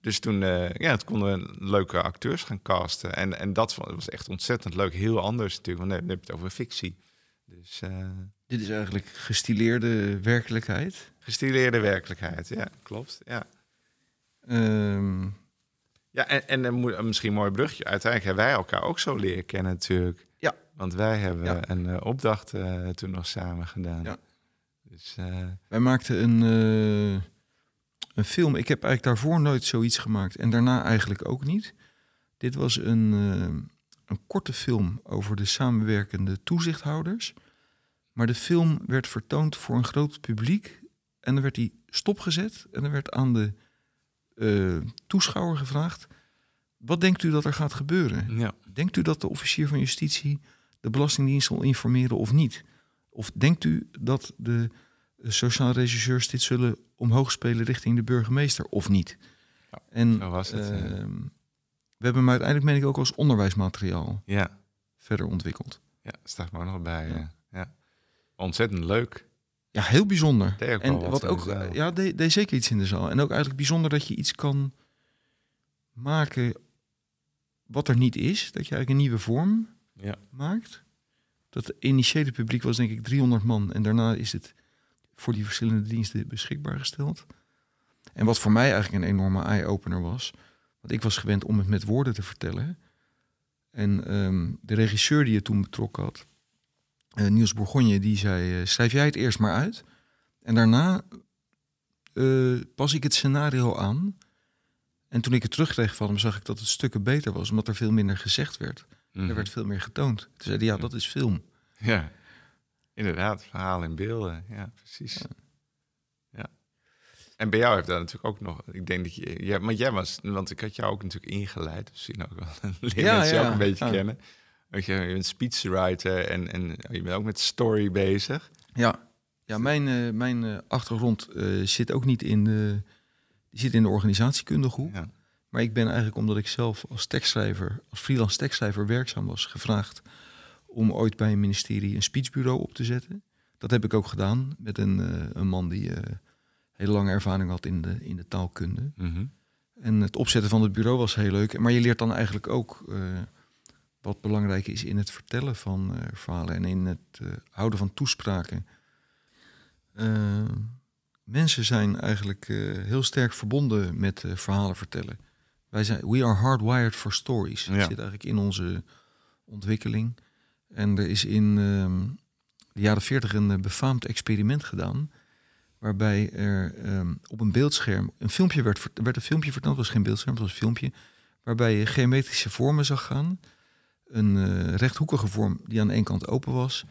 Dus toen, uh, ja, het konden we leuke acteurs gaan casten. En, en dat was echt ontzettend leuk. Heel anders natuurlijk, want dan heb je het over fictie. Dus, uh, Dit is eigenlijk gestileerde werkelijkheid? Gestileerde werkelijkheid, ja, klopt. Ja, um... ja en, en, en misschien een mooi brugje. Uiteindelijk hebben wij elkaar ook zo leren kennen natuurlijk. Ja. Want wij hebben ja. een uh, opdracht toen nog samen gedaan. Ja. Dus, wij maakten een een film. Ik heb eigenlijk daarvoor nooit zoiets gemaakt en daarna eigenlijk ook niet. Dit was een, uh, een korte film over de samenwerkende toezichthouders. Maar de film werd vertoond voor een groot publiek. En dan werd die stopgezet en dan werd aan de uh, toeschouwer gevraagd: Wat denkt u dat er gaat gebeuren? Ja. Denkt u dat de officier van justitie de Belastingdienst zal informeren of niet? Of denkt u dat de sociaal regisseurs dit zullen omhoog spelen richting de burgemeester of niet. Ja, en was het, uh, we hebben hem uiteindelijk, meen ik, ook als onderwijsmateriaal ja. verder ontwikkeld. Ja, staat maar nog bij. Ja. ja. Ontzettend leuk. Ja, heel bijzonder. en wat, wat ook, ja, deed, deed zeker iets in de zaal. En ook eigenlijk bijzonder dat je iets kan maken wat er niet is. Dat je eigenlijk een nieuwe vorm ja. maakt. Dat initiële publiek was denk ik 300 man. En daarna is het voor die verschillende diensten beschikbaar gesteld. En wat voor mij eigenlijk een enorme eye-opener was, want ik was gewend om het met woorden te vertellen. En um, de regisseur die je toen betrokken had, uh, Niels Bourgogne, die zei: uh, schrijf jij het eerst maar uit. En daarna uh, pas ik het scenario aan. En toen ik het terugkreeg van hem, zag ik dat het stukken beter was, omdat er veel minder gezegd werd. Mm -hmm. Er werd veel meer getoond. Toen zei hij, ja, dat is film. Ja. Inderdaad, verhaal in beelden. Ja, precies. Ja. ja. En bij jou heeft dat natuurlijk ook nog. Ik denk dat je. Ja, maar jij was. Want ik had jou ook natuurlijk ingeleid. Misschien ook wel. Leer ja, mensen ja. ook een beetje Ja. kennen. Want je, je bent speechwriter en, en je bent ook met story bezig. Ja, ja mijn, eh, mijn eh, achtergrond eh, zit ook niet in de, zit in de organisatiekundige hoek. Ja. Maar ik ben eigenlijk, omdat ik zelf als tekstschrijver, als freelance tekstschrijver werkzaam was, gevraagd om ooit bij een ministerie een speechbureau op te zetten. Dat heb ik ook gedaan met een, eh, een man die eh, hele lange ervaring had in de, in de taalkunde. Mhm. En het opzetten van het bureau was heel leuk. Maar je leert dan eigenlijk ook eh, wat belangrijk is in het vertellen van verhalen en in het houden van toespraken. Mensen zijn eigenlijk heel sterk verbonden met verhalen vertellen. Wij zijn, we are hardwired for stories. Dat zit eigenlijk in onze ontwikkeling. En er is in ehm, de jaren 40 een eh, befaamd experiment gedaan. Waarbij er ehm, op een beeldscherm een filmpje werd, er werd een filmpje vertoond. Het was geen beeldscherm, het was een filmpje. Waarbij je geometrische vormen zag gaan. Een eh, rechthoekige vorm die aan ene kant open was.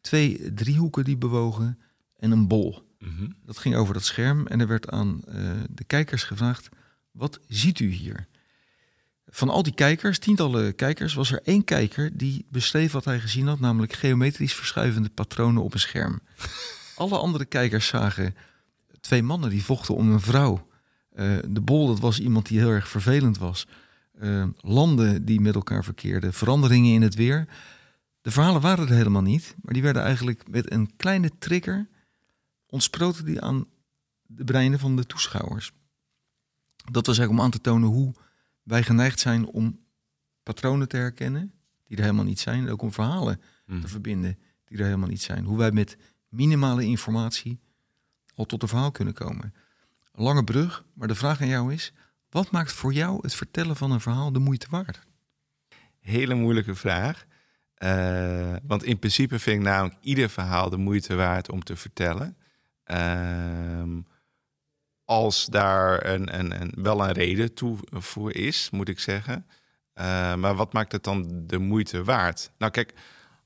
Twee driehoeken die bewogen. En een bol. Mhm. Dat ging over dat scherm en er werd aan eh, de kijkers gevraagd: wat ziet u hier? Van al die kijkers, tientallen kijkers, was er één kijker die beschreef wat hij gezien had, namelijk geometrisch verschuivende patronen op een scherm. Alle andere kijkers zagen twee mannen die vochten om een vrouw. Eh, de bol, dat was iemand die heel erg vervelend was. Eh, landen die met elkaar verkeerden, veranderingen in het weer. De verhalen waren er helemaal niet, maar die werden eigenlijk met een kleine trigger ontsproten die aan de breinen van de toeschouwers. Dat was eigenlijk om aan te tonen hoe wij geneigd zijn om patronen te herkennen die er helemaal niet zijn, en ook om verhalen Mhm. te verbinden die er helemaal niet zijn. Hoe wij met minimale informatie al tot een verhaal kunnen komen. Een lange brug, maar de vraag aan jou is: wat maakt voor jou het vertellen van een verhaal de moeite waard? Hele moeilijke vraag. Eh, want in principe vind ik namelijk ieder verhaal de moeite waard om te vertellen. Ehm, als daar een, een, een, wel een reden toe voor is, moet ik zeggen. Eh, maar wat maakt het dan de moeite waard? Nou, kijk,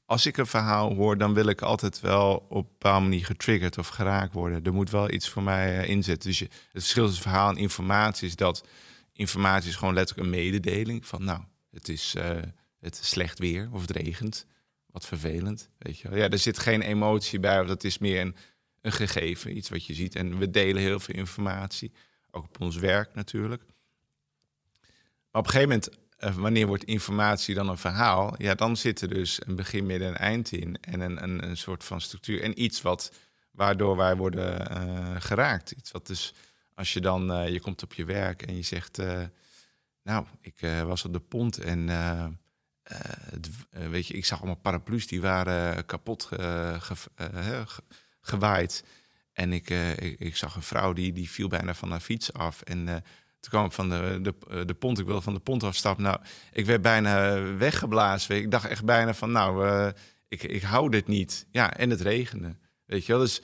als ik een verhaal hoor, dan wil ik altijd wel op een bepaalde manier getriggerd of geraakt worden. Er moet wel iets voor mij eh, inzetten. Dus je, het verschil tussen verhaal en informatie is dat informatie is gewoon letterlijk een mededeling van, nou, het is, eh, het slecht weer of het regent. Wat vervelend, weet je wel. Ja, er zit geen emotie bij, of dat is meer een, een gegeven, iets wat je ziet. En we delen heel veel informatie, ook op ons werk natuurlijk. Maar op een gegeven moment, eh, wanneer wordt informatie dan een verhaal? Ja, dan zit er dus een begin, midden en eind in. En een, een, een soort van structuur. En iets wat, waardoor wij worden geraakt. Iets wat dus, als je dan, je komt op je werk en je zegt, nou, ik was op de pont en weet je, ik zag allemaal paraplu's die waren kapot gewaaid. En ik, ik, ik, zag een vrouw die, die viel bijna van haar fiets af. En toen kwam ik van de, de, eh, de pont, ik wilde van de pont afstappen. Nou, ik werd bijna weggeblazen. Ik dacht echt bijna van, nou, ik, ik hou dit niet. Ja, en het regende. Weet je wel, dus...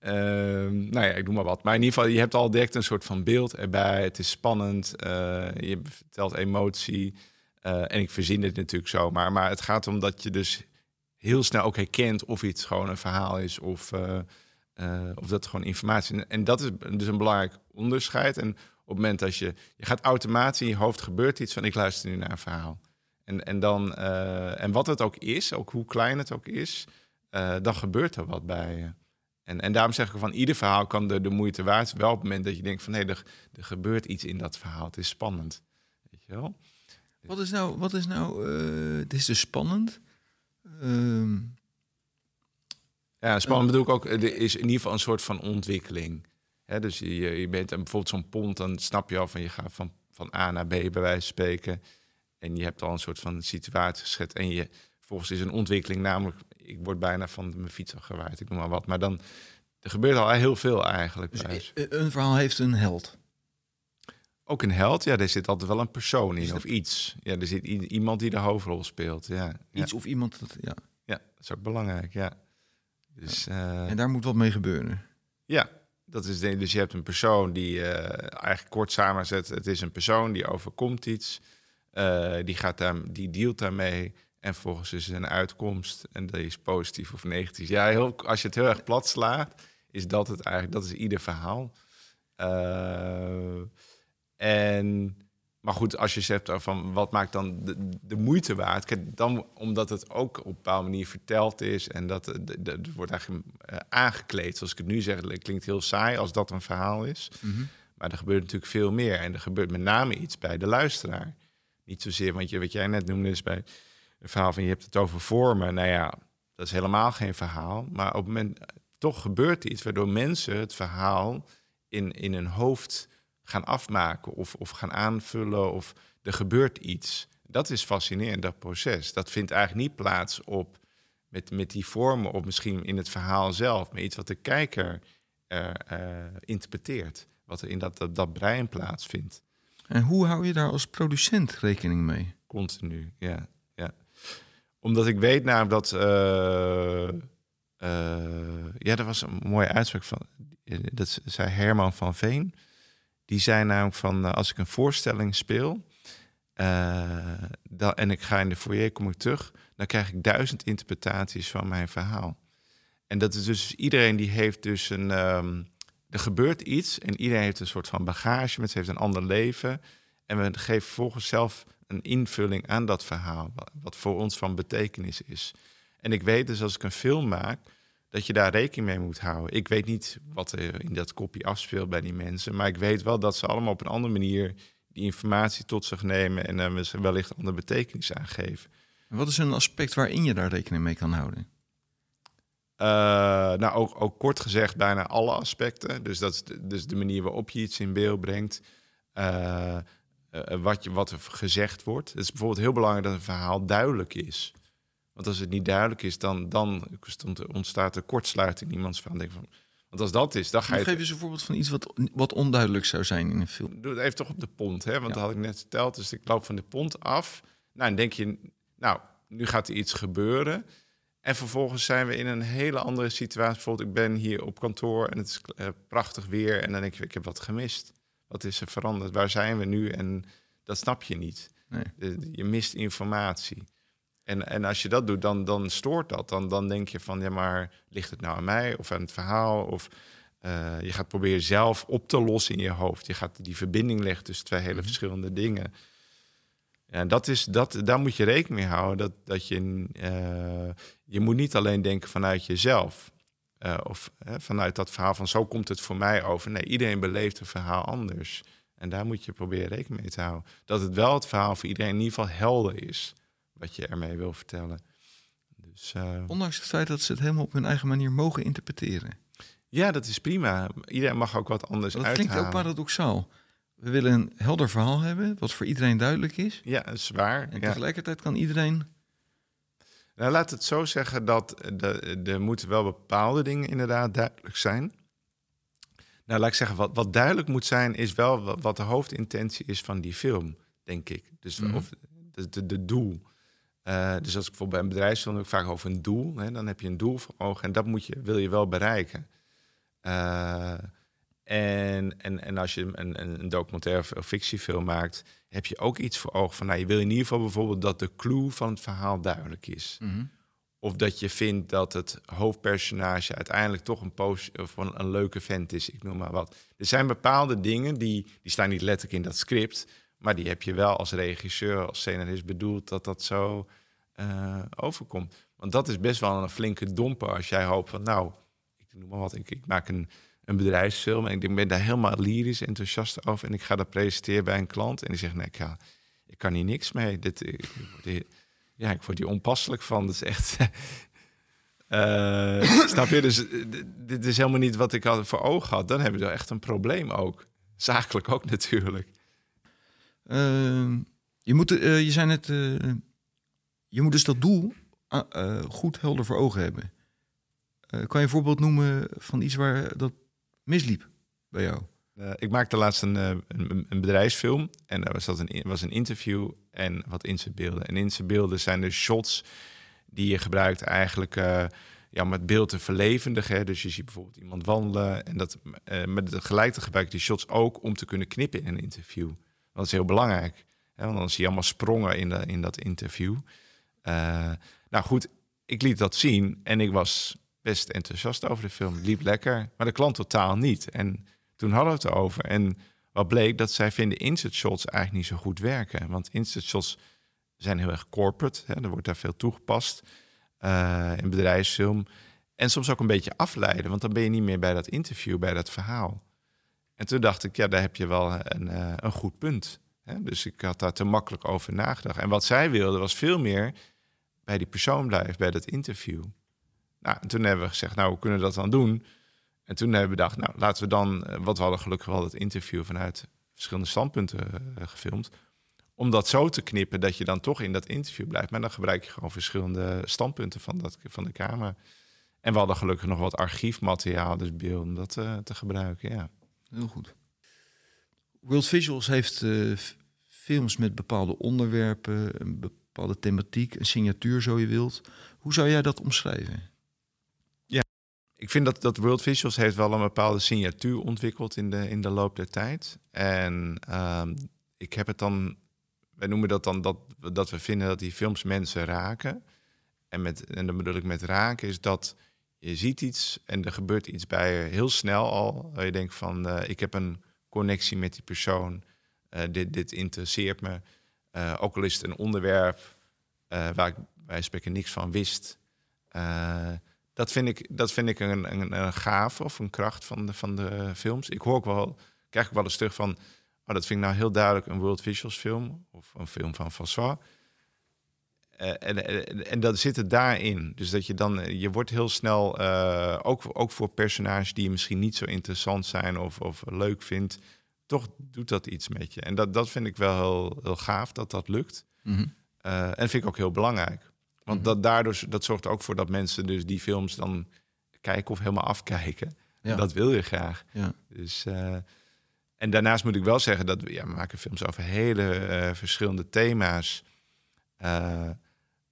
Uh, nou ja, ik doe maar wat. Maar in ieder geval, je hebt al direct een soort van beeld erbij. Het is spannend. Je vertelt emotie. en ik verzin het natuurlijk zo. Maar, maar het gaat om dat je dus heel snel ook herkent of iets gewoon een verhaal is of, of dat gewoon informatie is. En dat is dus een belangrijk onderscheid. En op het moment dat je, je gaat automatisch in je hoofd gebeurt iets van ik luister nu naar een verhaal. En, en, dan, uh, en wat het ook is, ook hoe klein het ook is, dan gebeurt er wat bij je. En, en daarom zeg ik van ieder verhaal kan de, de moeite waard zijn. Wel op het moment dat je denkt van nee, er, er gebeurt iets in dat verhaal. Het is spannend. Weet je wel? Wat is nou, wat is nou, uh, het is dus spannend. Uh, ja, spannend bedoel ik ook, er is in ieder geval een soort van ontwikkeling dus je, je bent bijvoorbeeld zo'n pont, dan snap je al van je gaat van, van A naar B bij wijze van spreken. En je hebt al een soort van situatie geschet. En je, volgens is een ontwikkeling, namelijk, ik word bijna van mijn fiets afgewaaid, ik noem maar wat. Maar dan, er gebeurt al heel veel eigenlijk. Dus een verhaal heeft een held. Ook een held, ja, er zit altijd wel een persoon in of iets. Ja, er zit iemand die de hoofdrol speelt. Ja, iets of iemand, dat, ja. Ja, dat is ook belangrijk, ja. Dus, ja. Uh, en daar moet wat mee gebeuren. Ja, dat is de, dus je hebt een persoon die uh, eigenlijk kort samenzet. Het is een persoon die overkomt iets. Uh, die, gaat daar, die dealt daarmee. En volgens is een uitkomst. En dat is positief of negatief. Ja, heel, als je het heel erg plat slaat, is dat het eigenlijk. Dat is ieder verhaal. Uh, en maar goed, als je zegt van wat maakt dan de, de moeite waard? dan omdat het ook op een bepaalde manier verteld is en dat het wordt eigenlijk uh, aangekleed. Zoals ik het nu zeg, het klinkt heel saai als dat een verhaal is. Mhm. Maar er gebeurt natuurlijk veel meer. En er gebeurt met name iets bij de luisteraar. Niet zozeer, want je, wat jij net noemde is bij een verhaal van je hebt het over vormen. Nou ja, dat is helemaal geen verhaal. Maar op het moment toch gebeurt iets waardoor mensen het verhaal in, in hun hoofd gaan afmaken of, of gaan aanvullen of er gebeurt iets. Dat is fascinerend, dat proces. Dat vindt eigenlijk niet plaats op met, met die vormen of misschien in het verhaal zelf, maar iets wat de kijker uh, interpreteert, wat er in dat, dat, dat brein plaatsvindt. En hoe hou je daar als producent rekening mee? Continu, ja. ja. Omdat ik weet namelijk dat. Uh, ja, er was een mooie uitspraak van. Dat zei Herman van Veen. Die zei namelijk van eh, als ik een voorstelling speel dan, en ik ga in de foyer, kom ik terug, dan krijg ik duizend interpretaties van mijn verhaal. En dat is dus iedereen die heeft dus een. Um, er gebeurt iets en iedereen heeft een soort van bagage, met heeft een ander leven. En we geven vervolgens zelf een invulling aan dat verhaal, wat voor ons van betekenis is. En ik weet dus als ik een film maak, dat je daar rekening mee moet houden. Ik weet niet wat er in dat kopje afspeelt bij die mensen, maar ik weet wel dat ze allemaal op een andere manier die informatie tot zich nemen en uh, ze wellicht andere betekenis aangeven. Wat is een aspect waarin je daar rekening mee kan houden? Uh, nou, ook, ook, kort gezegd, bijna alle aspecten. Dus dat is de, dus de manier waarop je iets in beeld brengt. Uh, wat, je, wat er gezegd wordt. Het is bijvoorbeeld heel belangrijk dat een verhaal duidelijk is. Want als het niet duidelijk is, dan, dan ontstaat er kortsluiting in iemands van. Denk van want als dat is, dan ga je. Geef eens een voorbeeld van iets wat, wat onduidelijk zou zijn in een film. Doe het even toch op de pont, hè? Want dat had ik net verteld. Dus ik loop van de pont af. Nou, en denk je, nou, nu gaat er iets gebeuren. En vervolgens zijn we in een hele andere situatie. Bijvoorbeeld, ik ben hier op kantoor en het is uh, prachtig weer. En dan denk je, ik heb wat gemist. Wat is er veranderd? Waar zijn we nu? En dat snap je niet. Nee. Je mist informatie. En, en als je dat doet, dan, dan stoort dat. Dan, dan denk je van, ja, maar ligt het nou aan mij of aan het verhaal? Of uh, je gaat proberen zelf op te lossen in je hoofd. Je gaat die verbinding leggen tussen twee hele mhm. verschillende dingen. Ja, en dat is, dat, daar moet je rekening mee houden. Dat, dat je, uh, je moet niet alleen denken vanuit jezelf. Uh, of vanuit dat verhaal van zo komt het voor mij over. Nee, iedereen beleeft een verhaal anders. En daar moet je proberen rekening mee te houden. Dat het wel het verhaal voor iedereen in ieder geval helder is wat je ermee wil vertellen. Dus, uh, Ondanks het feit dat ze het helemaal op hun eigen manier mogen interpreteren. Ja, dat is prima. Iedereen mag ook wat anders dat uithalen. klinkt ook paradoxaal. We willen een helder verhaal hebben, wat voor iedereen duidelijk is. Ja, dat is waar. En ja. tegelijkertijd kan iedereen... Nou, laat het zo zeggen dat er moeten wel bepaalde dingen inderdaad duidelijk zijn. Nou, laat ik zeggen, wat, wat duidelijk moet zijn, is wel wat de hoofdintentie is van die film, denk ik. Dus Mhm. of de, de, de doel. Uh, dus als ik bijvoorbeeld bij een bedrijfsfilm heb ik vaak over een doel. Hè, dan heb je een doel voor ogen en dat moet je, wil je wel bereiken. Uh, en, en, en als je een, een documentaire of fictiefilm maakt, heb je ook iets voor ogen van, nou, je wil in ieder geval bijvoorbeeld dat de clue van het verhaal duidelijk is. Mhm. Of dat je vindt dat het hoofdpersonage uiteindelijk toch een, poos, of een, een, leuke vent is, ik noem maar wat. Er zijn bepaalde dingen die, die staan niet letterlijk in dat script, maar die heb je wel als regisseur, als scenarist bedoeld dat dat zo uh, overkomt. Want dat is best wel een flinke domper als jij hoopt van, nou, ik noem maar wat, ik, maak een, een bedrijfsfilm en ik ben daar helemaal lyrisch enthousiast over en ik ga dat presenteren bij een klant en die zegt, nee, ik, ga, ik kan hier niks mee. Dit, ja, ik word hier onpasselijk van. Dat is echt. uh, snap je? Dus dit is helemaal niet wat ik had voor ogen had. Dan hebben we echt een probleem ook. Zakelijk ook natuurlijk. Uh, je, moet, uh, je zei net, uh, je moet dus dat doel uh, goed helder voor ogen hebben. kan je een voorbeeld noemen van iets waar dat misliep bij jou? Ik maakte laatst een, een, een, bedrijfsfilm en daar was, dat een, was een interview en wat inzetbeelden. En inzetbeelden zijn de shots die je gebruikt eigenlijk uh, ja, om het beeld te verlevendigen. Dus je ziet bijvoorbeeld iemand wandelen en dat, met tegelijkertijd gebruik je die shots ook om te kunnen knippen in een interview. Dat is heel belangrijk, hè, want dan zie je allemaal sprongen in, de, in dat interview. nou goed, ik liet dat zien en ik was best enthousiast over de film. Liep lekker, maar de klant totaal niet. En toen hadden we het erover. En wat bleek, dat zij vinden insert shots eigenlijk niet zo goed werken. Want insert shots zijn heel erg corporate. Hè? Er wordt daar veel toegepast uh, in bedrijfsfilm. En soms ook een beetje afleiden, want dan ben je niet meer bij dat interview, bij dat verhaal. En toen dacht ik, ja, daar heb je wel een, uh, een goed punt. Hè? Dus ik had daar te makkelijk over nagedacht. En wat zij wilde was veel meer bij die persoon blijven, bij dat interview. Nou, en toen hebben we gezegd, nou, hoe kunnen we dat dan doen? En toen hebben we bedacht, nou, laten we dan, wat we hadden gelukkig wel het interview vanuit verschillende standpunten uh, gefilmd, om dat zo te knippen dat je dan toch in dat interview blijft. Maar dan gebruik je gewoon verschillende standpunten van, dat, van de camera. En we hadden gelukkig nog wat archiefmateriaal, dus beelden, dat te gebruiken, ja. Heel goed. World Visuals heeft uh, films met bepaalde onderwerpen, een bepaalde thematiek, een signatuur zo je wilt. Hoe zou jij dat omschrijven? ik vind dat, dat World Visuals heeft wel een bepaalde signatuur ontwikkeld in de, in de loop der tijd. En um, ik heb het dan, wij noemen dat dan dat, dat we vinden dat die films mensen raken. En, met, en dan bedoel ik met raken is dat je ziet iets en er gebeurt iets bij je heel snel al. Je denkt van, uh, ik heb een connectie met die persoon. Uh, dit, dit interesseert me. Uh, ook al is het een onderwerp waar ik bij spreken niks van wist dat vind ik, dat vind ik een, een, een gave of een kracht van de, van de films. Ik hoor ook wel, krijg ik wel eens terug van, oh, dat vind ik nou heel duidelijk een World Visuals film of een film van François. Uh, en, en, en dat zit het daarin. Dus dat je dan, je wordt heel snel, uh, ook, ook voor personages die je misschien niet zo interessant zijn of, of leuk vindt, toch doet dat iets met je. En dat, dat vind ik wel heel, heel gaaf dat dat lukt. Mm -hmm. uh, en vind ik ook heel belangrijk. Want dat, daardoor, dat zorgt ook voor dat mensen dus die films dan kijken of helemaal afkijken. Ja. Dat wil je graag. Ja. Dus, en daarnaast moet ik wel zeggen dat we, ja, we maken films over hele verschillende thema's.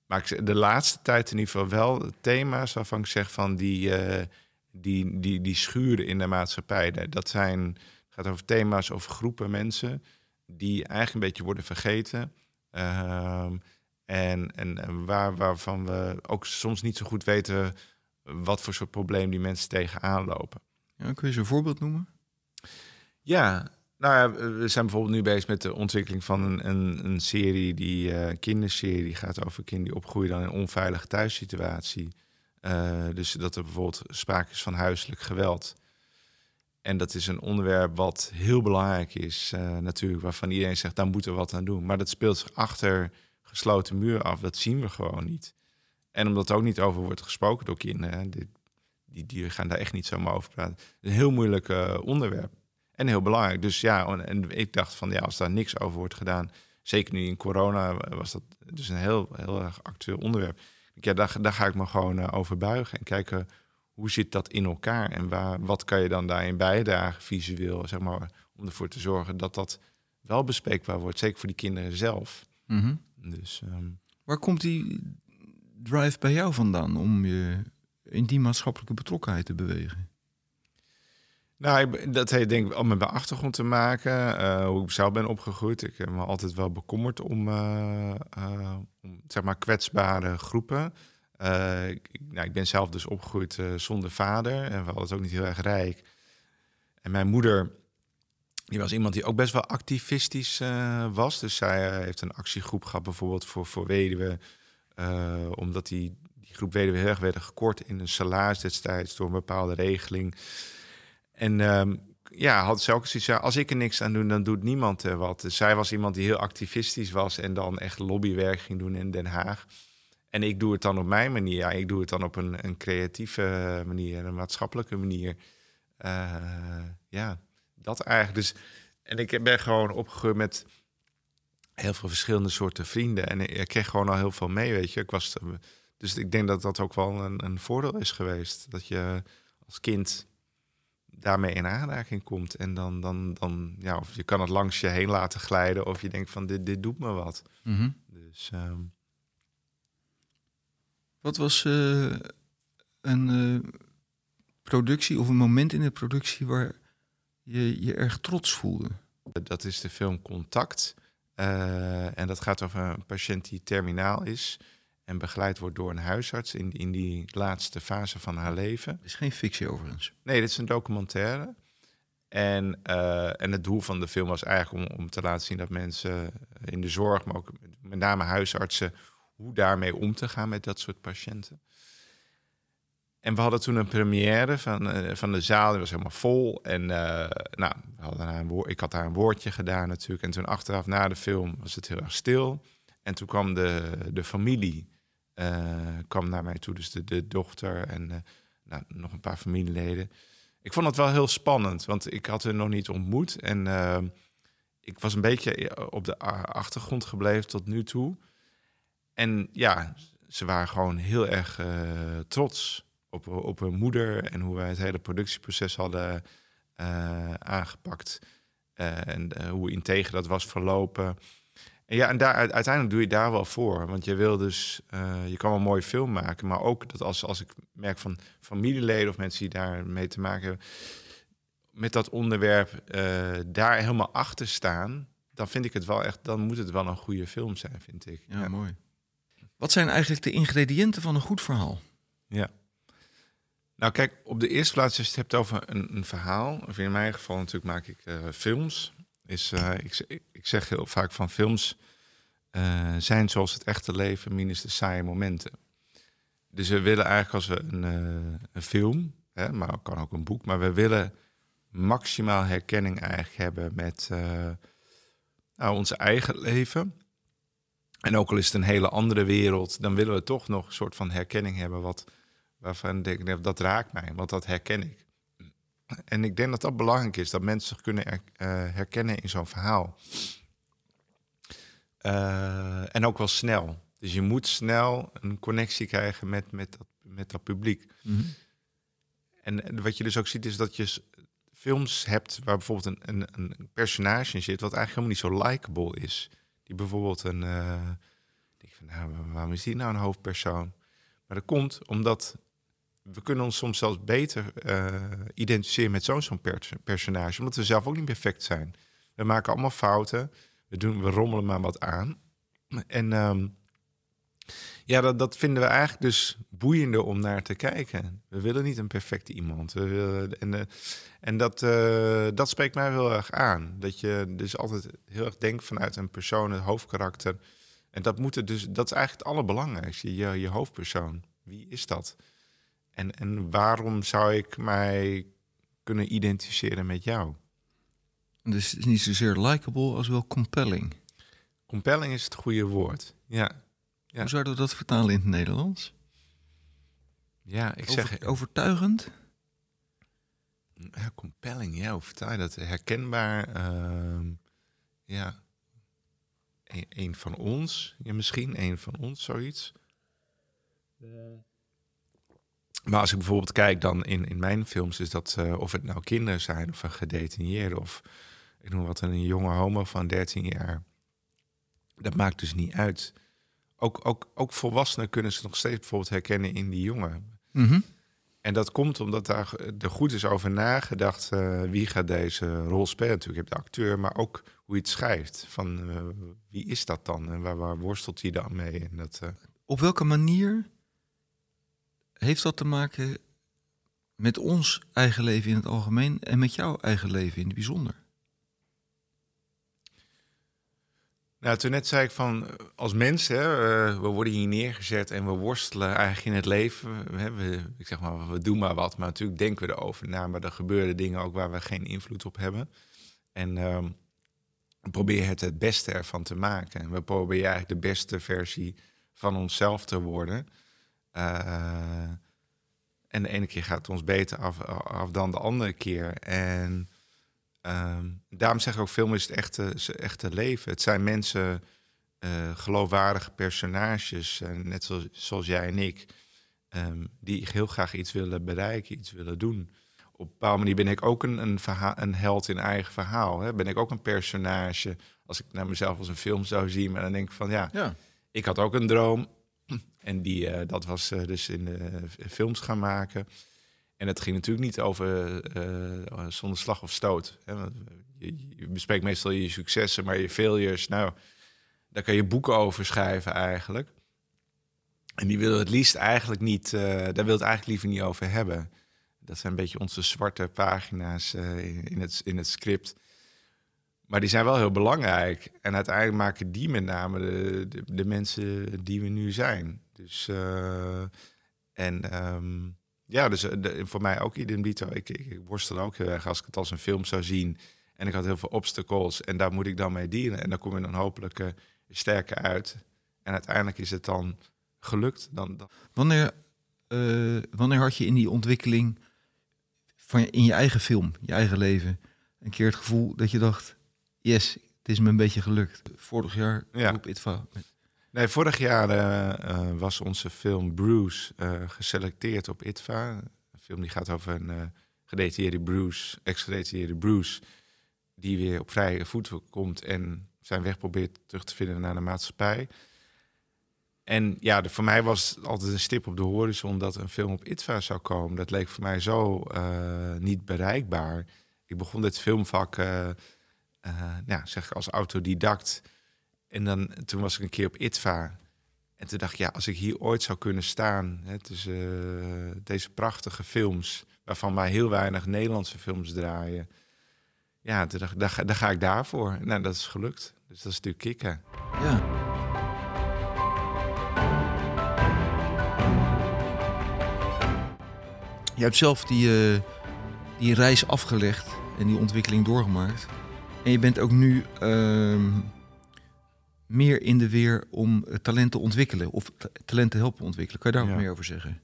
Maar ik, de laatste tijd in ieder geval wel thema's waarvan ik zeg van die, die, die, die schuren in de maatschappij. Dat zijn, gaat over thema's over groepen mensen die eigenlijk een beetje worden vergeten. Ehm, en, en waar, waarvan we ook soms niet zo goed weten wat voor soort probleem die mensen tegenaan lopen. Ja, kun je zo'n voorbeeld noemen? Ja, nou ja, we zijn bijvoorbeeld nu bezig met de ontwikkeling van een, een, een serie, die uh, kinderserie, gaat over kinderen die opgroeien dan in een onveilige thuissituatie. Uh, dus dat er bijvoorbeeld sprake is van huiselijk geweld. En dat is een onderwerp wat heel belangrijk is, uh, natuurlijk, waarvan iedereen zegt, daar moeten we wat aan doen. Maar dat speelt zich achter gesloten muur af. Dat zien we gewoon niet. En omdat er ook niet over wordt gesproken door kinderen, die, die, die gaan daar echt niet zomaar over praten. Een heel moeilijk onderwerp en heel belangrijk. Dus ja, en ik dacht van ja, als daar niks over wordt gedaan, zeker nu in corona was dat dus een heel, heel erg actueel onderwerp. Ja, daar, daar ga ik me gewoon uh, over buigen en kijken hoe zit dat in elkaar en waar, wat kan je dan daarin bijdragen visueel, zeg maar, om ervoor te zorgen dat dat wel bespreekbaar wordt, zeker voor die kinderen zelf. Mhm. Dus, ehm, Waar komt die drive bij jou vandaan om je in die maatschappelijke betrokkenheid te bewegen? Nou, dat heeft denk ik al met mijn achtergrond te maken. Uh, hoe ik zelf ben opgegroeid. Ik heb me altijd wel bekommerd om, uh, om zeg maar kwetsbare groepen. Ik, nou, ik, ben zelf dus opgegroeid zonder vader. En we hadden het ook niet heel erg rijk. En mijn moeder, die was iemand die ook best wel activistisch was. Dus zij heeft een actiegroep gehad bijvoorbeeld voor, voor weduwen. omdat die, die groep weduwen heel erg werden gekort in een salaris destijds door een bepaalde regeling. En um, ja, had ze ook zoiets als ik er niks aan doe, dan doet niemand er wat. Dus zij was iemand die heel activistisch was en dan echt lobbywerk ging doen in Den Haag. En ik doe het dan op mijn manier. Ja, ik doe het dan op een, een creatieve manier, een maatschappelijke manier. Uh, ja, dat eigenlijk. Dus, en ik ben gewoon opgegroeid met heel veel verschillende soorten vrienden. En ik kreeg gewoon al heel veel mee, weet je. Ik was, dus ik denk dat dat ook wel een, een voordeel is geweest. Dat je als kind daarmee in aanraking komt. En dan, dan, dan ja, of je kan het langs je heen laten glijden, of je denkt van dit, dit doet me wat. Mhm. Dus, ehm, Wat was uh, een uh, productie of een moment in de productie waar je je erg trots voelde? Dat is de film Contact. Uh, en dat gaat over een patiënt die terminaal is en begeleid wordt door een huisarts in, in die laatste fase van haar leven. Het is geen fictie overigens. Nee, dit is een documentaire. En, uh, en het doel van de film was eigenlijk om, om te laten zien dat mensen in de zorg, maar ook met name huisartsen, hoe daarmee om te gaan met dat soort patiënten. En we hadden toen een première van, uh, van de zaal, die was helemaal vol. En uh, nou, we hadden een woord, ik had daar een woordje gedaan natuurlijk. En toen achteraf na de film was het heel erg stil. En toen kwam de, de familie kwam naar mij toe, dus de, de dochter en uh, nou, nog een paar familieleden. Ik vond het wel heel spannend, want ik had haar nog niet ontmoet. En uh, ik was een beetje op de achtergrond gebleven tot nu toe. En ja, ze waren gewoon heel erg trots op, op hun moeder en hoe wij het hele productieproces hadden aangepakt. en hoe integer dat was verlopen. En ja, en daar, uiteindelijk doe je daar wel voor. Want je wil dus, uh, je kan wel een mooie film maken, maar ook dat als, als ik merk van familieleden of mensen die daarmee te maken hebben, met dat onderwerp uh, daar helemaal achter staan, dan vind ik het wel echt, dan moet het wel een goede film zijn, vind ik. Ja, ja. mooi. Wat zijn eigenlijk de ingrediënten van een goed verhaal? Ja. Nou, kijk, op de eerste plaats, als je het hebt over een, een verhaal, of in mijn geval natuurlijk maak ik uh, films is, uh, ik, ik, zeg heel vaak van films uh, zijn zoals het echte leven, minus de saaie momenten. Dus we willen eigenlijk als we een, uh, een film, hè, maar kan ook een boek, maar we willen maximaal herkenning eigenlijk hebben met nou, ons eigen leven. En ook al is het een hele andere wereld, dan willen we toch nog een soort van herkenning hebben wat, waarvan ik dat raakt mij, want dat herken ik. En ik denk dat dat belangrijk is, dat mensen zich kunnen uh, herkennen in zo'n verhaal. Uh, en ook wel snel. Dus je moet snel een connectie krijgen met, met, dat, met dat publiek. Mm -hmm. En wat je dus ook ziet, is dat je films hebt waar bijvoorbeeld een, een, een personage in zit, wat eigenlijk helemaal niet zo likable is. Die bijvoorbeeld een. Uh, denk van, nou, waarom is die nou een hoofdpersoon? Maar dat komt omdat we kunnen ons soms zelfs beter uh, identificeren met zo'n zo'n pers personage, omdat we zelf ook niet perfect zijn. We maken allemaal fouten, we, doen, we rommelen maar wat aan. En um, ja, dat, dat vinden we eigenlijk dus boeiender om naar te kijken. We willen niet een perfecte iemand. We willen, en uh, en dat, uh, dat spreekt mij heel erg aan. Dat je dus altijd heel erg denkt vanuit een persoon, het hoofdkarakter. En dat, moet dus, dat is eigenlijk het allerbelangrijkste, je, je hoofdpersoon. Wie is dat? En, en waarom zou ik mij kunnen identificeren met jou? Dus het is niet zozeer likable als wel compelling. Compelling is het goede woord, ja. ja. Hoe zouden we dat vertalen in het Nederlands? Ja, ik zeg... Over- overtuigend? Ja, compelling, ja, hoe vertaal je dat? Herkenbaar, ehm, ja. Een, een van ons, ja, misschien een van ons, zoiets. Maar als ik bijvoorbeeld kijk dan in, in mijn films, is dat eh, of het nou kinderen zijn of een gedetineerde of ik noem wat een jonge homo van 13 jaar. Dat maakt dus niet uit. Ook, ook, ook volwassenen kunnen ze nog steeds bijvoorbeeld herkennen in die jongen. Mhm. En dat komt omdat daar er goed is over nagedacht eh, wie gaat deze rol spelen. Natuurlijk heb je de acteur, maar ook hoe je het schrijft. Van eh, wie is dat dan en waar, waar worstelt hij dan mee? En dat, Op welke manier heeft dat te maken met ons eigen leven in het algemeen en met jouw eigen leven in het bijzonder? Nou, toen net zei ik van, als mensen, eh, we worden hier neergezet en we worstelen eigenlijk in het leven. We, ik zeg maar, we doen maar wat, maar natuurlijk denken we erover na. Maar er gebeuren dingen ook waar we geen invloed op hebben. En ehm, we proberen het het beste ervan te maken. En we proberen eigenlijk de beste versie van onszelf te worden. Eh, en de ene keer gaat het ons beter af, af dan de andere keer. En Ehm, daarom zeg ik ook, film is het echte, echte leven. Het zijn mensen, eh, geloofwaardige personages, net zoals, zoals jij en ik, ehm, die heel graag iets willen bereiken, iets willen doen. Op een bepaalde manier ben ik ook een, een, verhaal, een held in eigen verhaal. Hè? Ben ik ook een personage, als ik naar mezelf als een film zou zien, maar dan denk ik van ja, Ja. ik had ook een droom. En die, eh, dat was eh, dus in de films gaan maken. En het ging natuurlijk niet over eh, zonder slag of stoot. Hè? Je, bespreekt meestal je successen, maar je failures, nou, daar kan je boeken over schrijven eigenlijk. En die wil het liefst eigenlijk niet, eh, daar wil het eigenlijk liever niet over hebben. Dat zijn een beetje onze zwarte pagina's eh, in, het, in het script. Maar die zijn wel heel belangrijk. En uiteindelijk maken die met name de, de mensen die we nu zijn. Dus, eh, en ehm, ja, dus eh, de- voor mij ook idem dito. Ik, ik, ik worstel ook heel erg als ik het als een film zou zien. En ik had heel veel obstacles. En daar moet ik dan mee dienen. En dan kom je dan hopelijk eh, sterker uit. En uiteindelijk is het dan gelukt. Dan, dan... Wanneer, wanneer had je in die ontwikkeling van je, in je eigen film, je eigen leven, een keer het gevoel dat je dacht: yes, het is me een beetje gelukt. Vorig jaar Ja. op ITVA. Nee, vorig jaar eh, eh, was onze film Bruce eh, geselecteerd op ITVA. Een film die gaat over een eh gedetineerde Bruce, ex-gedetineerde Bruce, die weer op vrije voeten komt en zijn weg probeert terug te vinden naar de maatschappij. En ja, voor mij was het altijd een stip op de horizon dat een film op ITVA zou komen. Dat leek voor mij zo niet bereikbaar. Ik begon dit filmvak, ja, zeg ik als autodidact. En dan, toen was ik een keer op ITVA. En toen dacht ik, ja, als ik hier ooit zou kunnen staan... Hè, tussen eh, deze prachtige films... waarvan maar heel weinig Nederlandse films draaien... ja, toen dacht ik, ga ik daarvoor. Nou, dat is gelukt. Dus dat is natuurlijk kicken. Ja. Je hebt zelf die, eh, die reis afgelegd en die ontwikkeling doorgemaakt. En je bent ook nu ehm, meer in de weer om eh, talent te ontwikkelen of ta- talent te helpen ontwikkelen. Kan je daar Ja. wat meer over zeggen?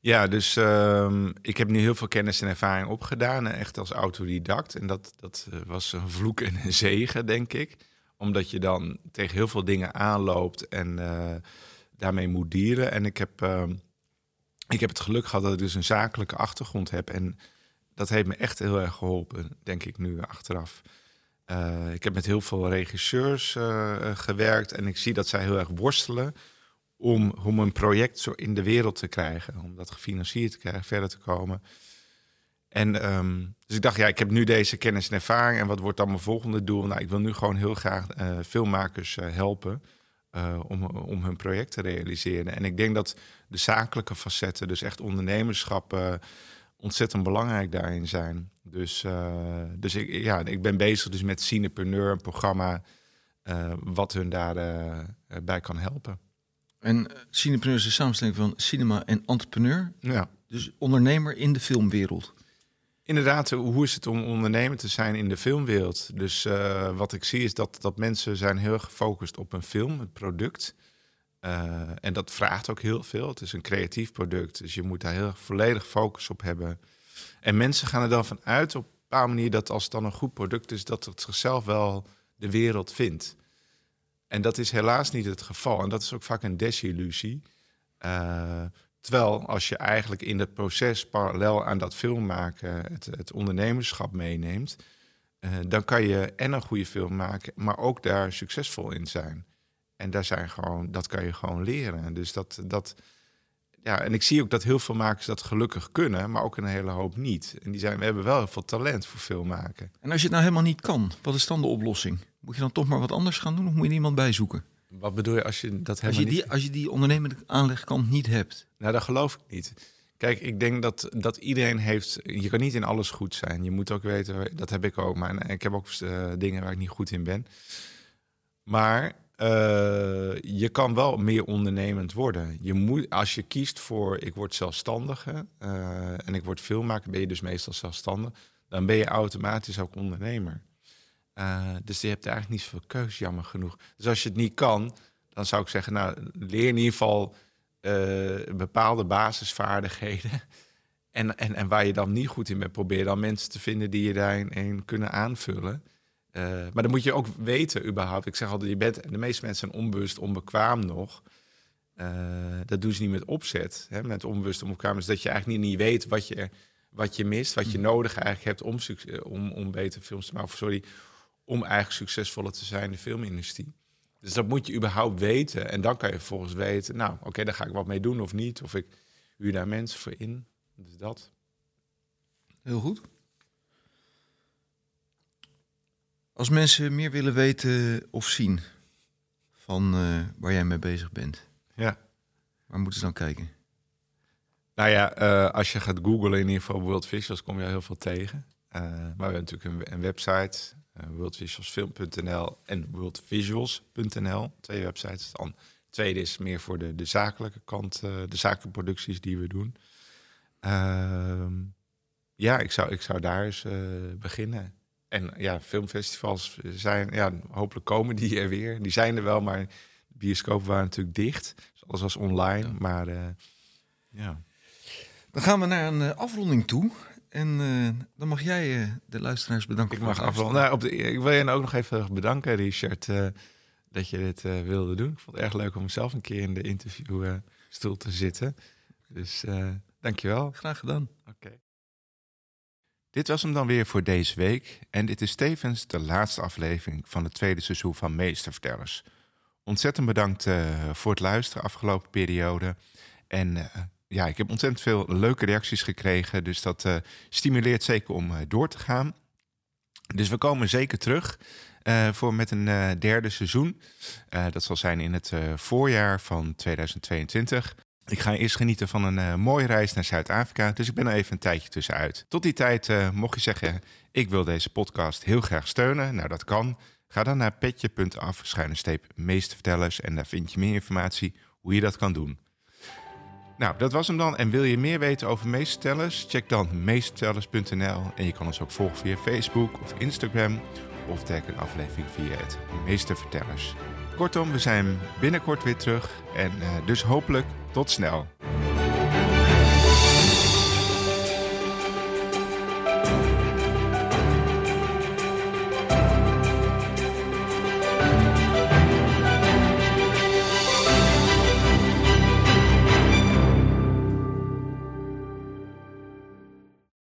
Ja, dus ehm, ik heb nu heel veel kennis en ervaring opgedaan, eh, echt als autodidact. En dat, dat eh, was een vloek en een zegen, denk ik. Omdat je dan tegen heel veel dingen aanloopt en daarmee moet dieren. En ik heb, ehm, ik heb het geluk gehad dat ik dus een zakelijke achtergrond heb. En dat heeft me echt heel erg geholpen, denk ik nu achteraf. Eh, ik heb met heel veel regisseurs eh, eh, gewerkt en ik zie dat zij heel erg worstelen om, om een project zo in de wereld te krijgen. Om dat gefinancierd te krijgen, verder te komen. En ehm, dus ik dacht, ja, ik heb nu deze kennis en ervaring. En wat wordt dan mijn volgende doel? Nou, ik wil nu gewoon heel graag filmmakers helpen om, om hun project te realiseren. En ik denk dat de zakelijke facetten, dus echt ondernemerschap, ontzettend belangrijk daarin zijn. Dus, eh, dus ik, ja, ik ben bezig dus met Cinepreneur, een programma eh, wat hun daarbij bij kan helpen. En eh, Cinepreneur is een samenstelling van cinema en entrepreneur. Ja. Dus ondernemer in de filmwereld. Inderdaad, hoe is het om ondernemer te zijn in de filmwereld? Dus eh, wat ik zie is dat, dat mensen zijn heel erg gefocust op een film, het product. En dat vraagt ook heel veel. Het is een creatief product, dus je moet daar heel volledig focus op hebben. En mensen gaan er dan vanuit op een bepaalde manier dat als het dan een goed product is, dat het zichzelf wel de wereld vindt. En dat is helaas niet het geval. En dat is ook vaak een desillusie. Uh, terwijl als je eigenlijk in het proces parallel aan dat film maken het, het ondernemerschap meeneemt, uh, dan kan je en een goede film maken, maar ook daar succesvol in zijn. En daar zijn gewoon, dat kan je gewoon leren. Dus dat, dat, ja, en ik zie ook dat heel veel makers dat gelukkig kunnen, maar ook een hele hoop niet. En die zijn, we hebben wel heel veel talent voor film maken. En als je het nou helemaal niet kan, wat is dan de oplossing? Moet je dan toch maar wat anders gaan doen of moet je iemand bijzoeken? Wat bedoel je als je dat als je die, Als je die ondernemende aanlegkant niet hebt. Nou, dat geloof ik niet. Kijk, ik denk dat, dat iedereen heeft... Je kan niet in alles goed zijn. Je moet ook weten, dat heb ik ook. Maar ik heb ook uh, dingen waar ik niet goed in ben. Maar uh, je kan wel meer ondernemend worden. Je als je kiest voor ik word zelfstandige uh, en ik word filmmaker, ben je dus meestal zelfstandig. Dan ben je automatisch ook ondernemer. Uh, dus je hebt eigenlijk niet zoveel keus, jammer genoeg. Dus als je het niet kan, dan zou ik zeggen, nou, leer in ieder geval bepaalde basisvaardigheden. En, en, en waar je dan niet goed in bent, probeer dan mensen te vinden die je daarin kunnen aanvullen. Uh, maar dan moet je ook weten überhaupt. Ik zeg altijd, je bent, de meeste mensen zijn onbewust onbekwaam nog. Uh, dat doen ze niet met opzet. Hè, met onbewust onbekwaam is dat je eigenlijk niet, niet weet wat je, wat je mist, wat je mm. nodig eigenlijk hebt om, om, om beter films te maken. Of sorry, om eigenlijk succesvoller te zijn in de filmindustrie. Dus dat moet je überhaupt weten. En dan kan je vervolgens weten, nou oké, okay, daar ga ik wat mee doen of niet. Of ik huur daar mensen voor in. Dus dat. Heel goed. Als mensen meer willen weten of zien van uh, waar jij mee bezig bent, ja. waar moeten ze dan kijken? Nou ja, uh, als je gaat googlen in ieder geval World Visuals, kom je heel veel tegen. Uh, maar we hebben natuurlijk een, een website, worldvisualsfilm.nl en worldvisuals.nl. Twee websites. Dan tweede is meer voor de, de zakelijke kant, de zakelijke producties die we doen. Ehm, ja, ik zou, ik zou daar eens beginnen. En ja, filmfestivals zijn, ja, hopelijk komen die er weer. Die zijn er wel, maar bioscopen waren natuurlijk dicht. Dus alles was online, maar uh, ja. Dan gaan we naar een uh, afronding toe. En uh, dan mag jij de luisteraars bedanken. Ik mag afronden. Nou, op de, ik wil je ook nog even bedanken, Richard, dat je dit wilde doen. Ik vond het erg leuk om zelf een keer in de interviewstoel te zitten. Dus dankjewel. Graag gedaan. Dit was hem dan weer voor deze week en dit is tevens de laatste aflevering van het tweede seizoen van Meestervertellers. Ontzettend bedankt uh, voor het luisteren afgelopen periode. En uh, ja, ik heb ontzettend veel leuke reacties gekregen, dus dat uh, stimuleert zeker om door te gaan. Dus we komen zeker terug voor met een derde seizoen. dat zal zijn in het voorjaar van 2022. Ik ga eerst genieten van een uh, mooie reis naar Zuid-Afrika, dus ik ben er even een tijdje tussenuit. Tot die tijd uh, mocht je zeggen, ik wil deze podcast heel graag steunen. Nou, dat kan. Ga dan naar petje.af, schuine meestervertellers en daar vind je meer informatie hoe je dat kan doen. Nou, dat was hem dan. En wil je meer weten over meestervertellers? Check dan meestervertellers.nl en je kan ons ook volgen via Facebook of Instagram of tag een aflevering via het Meestervertellers. Kortom, we zijn binnenkort weer terug en uh, dus hopelijk tot snel.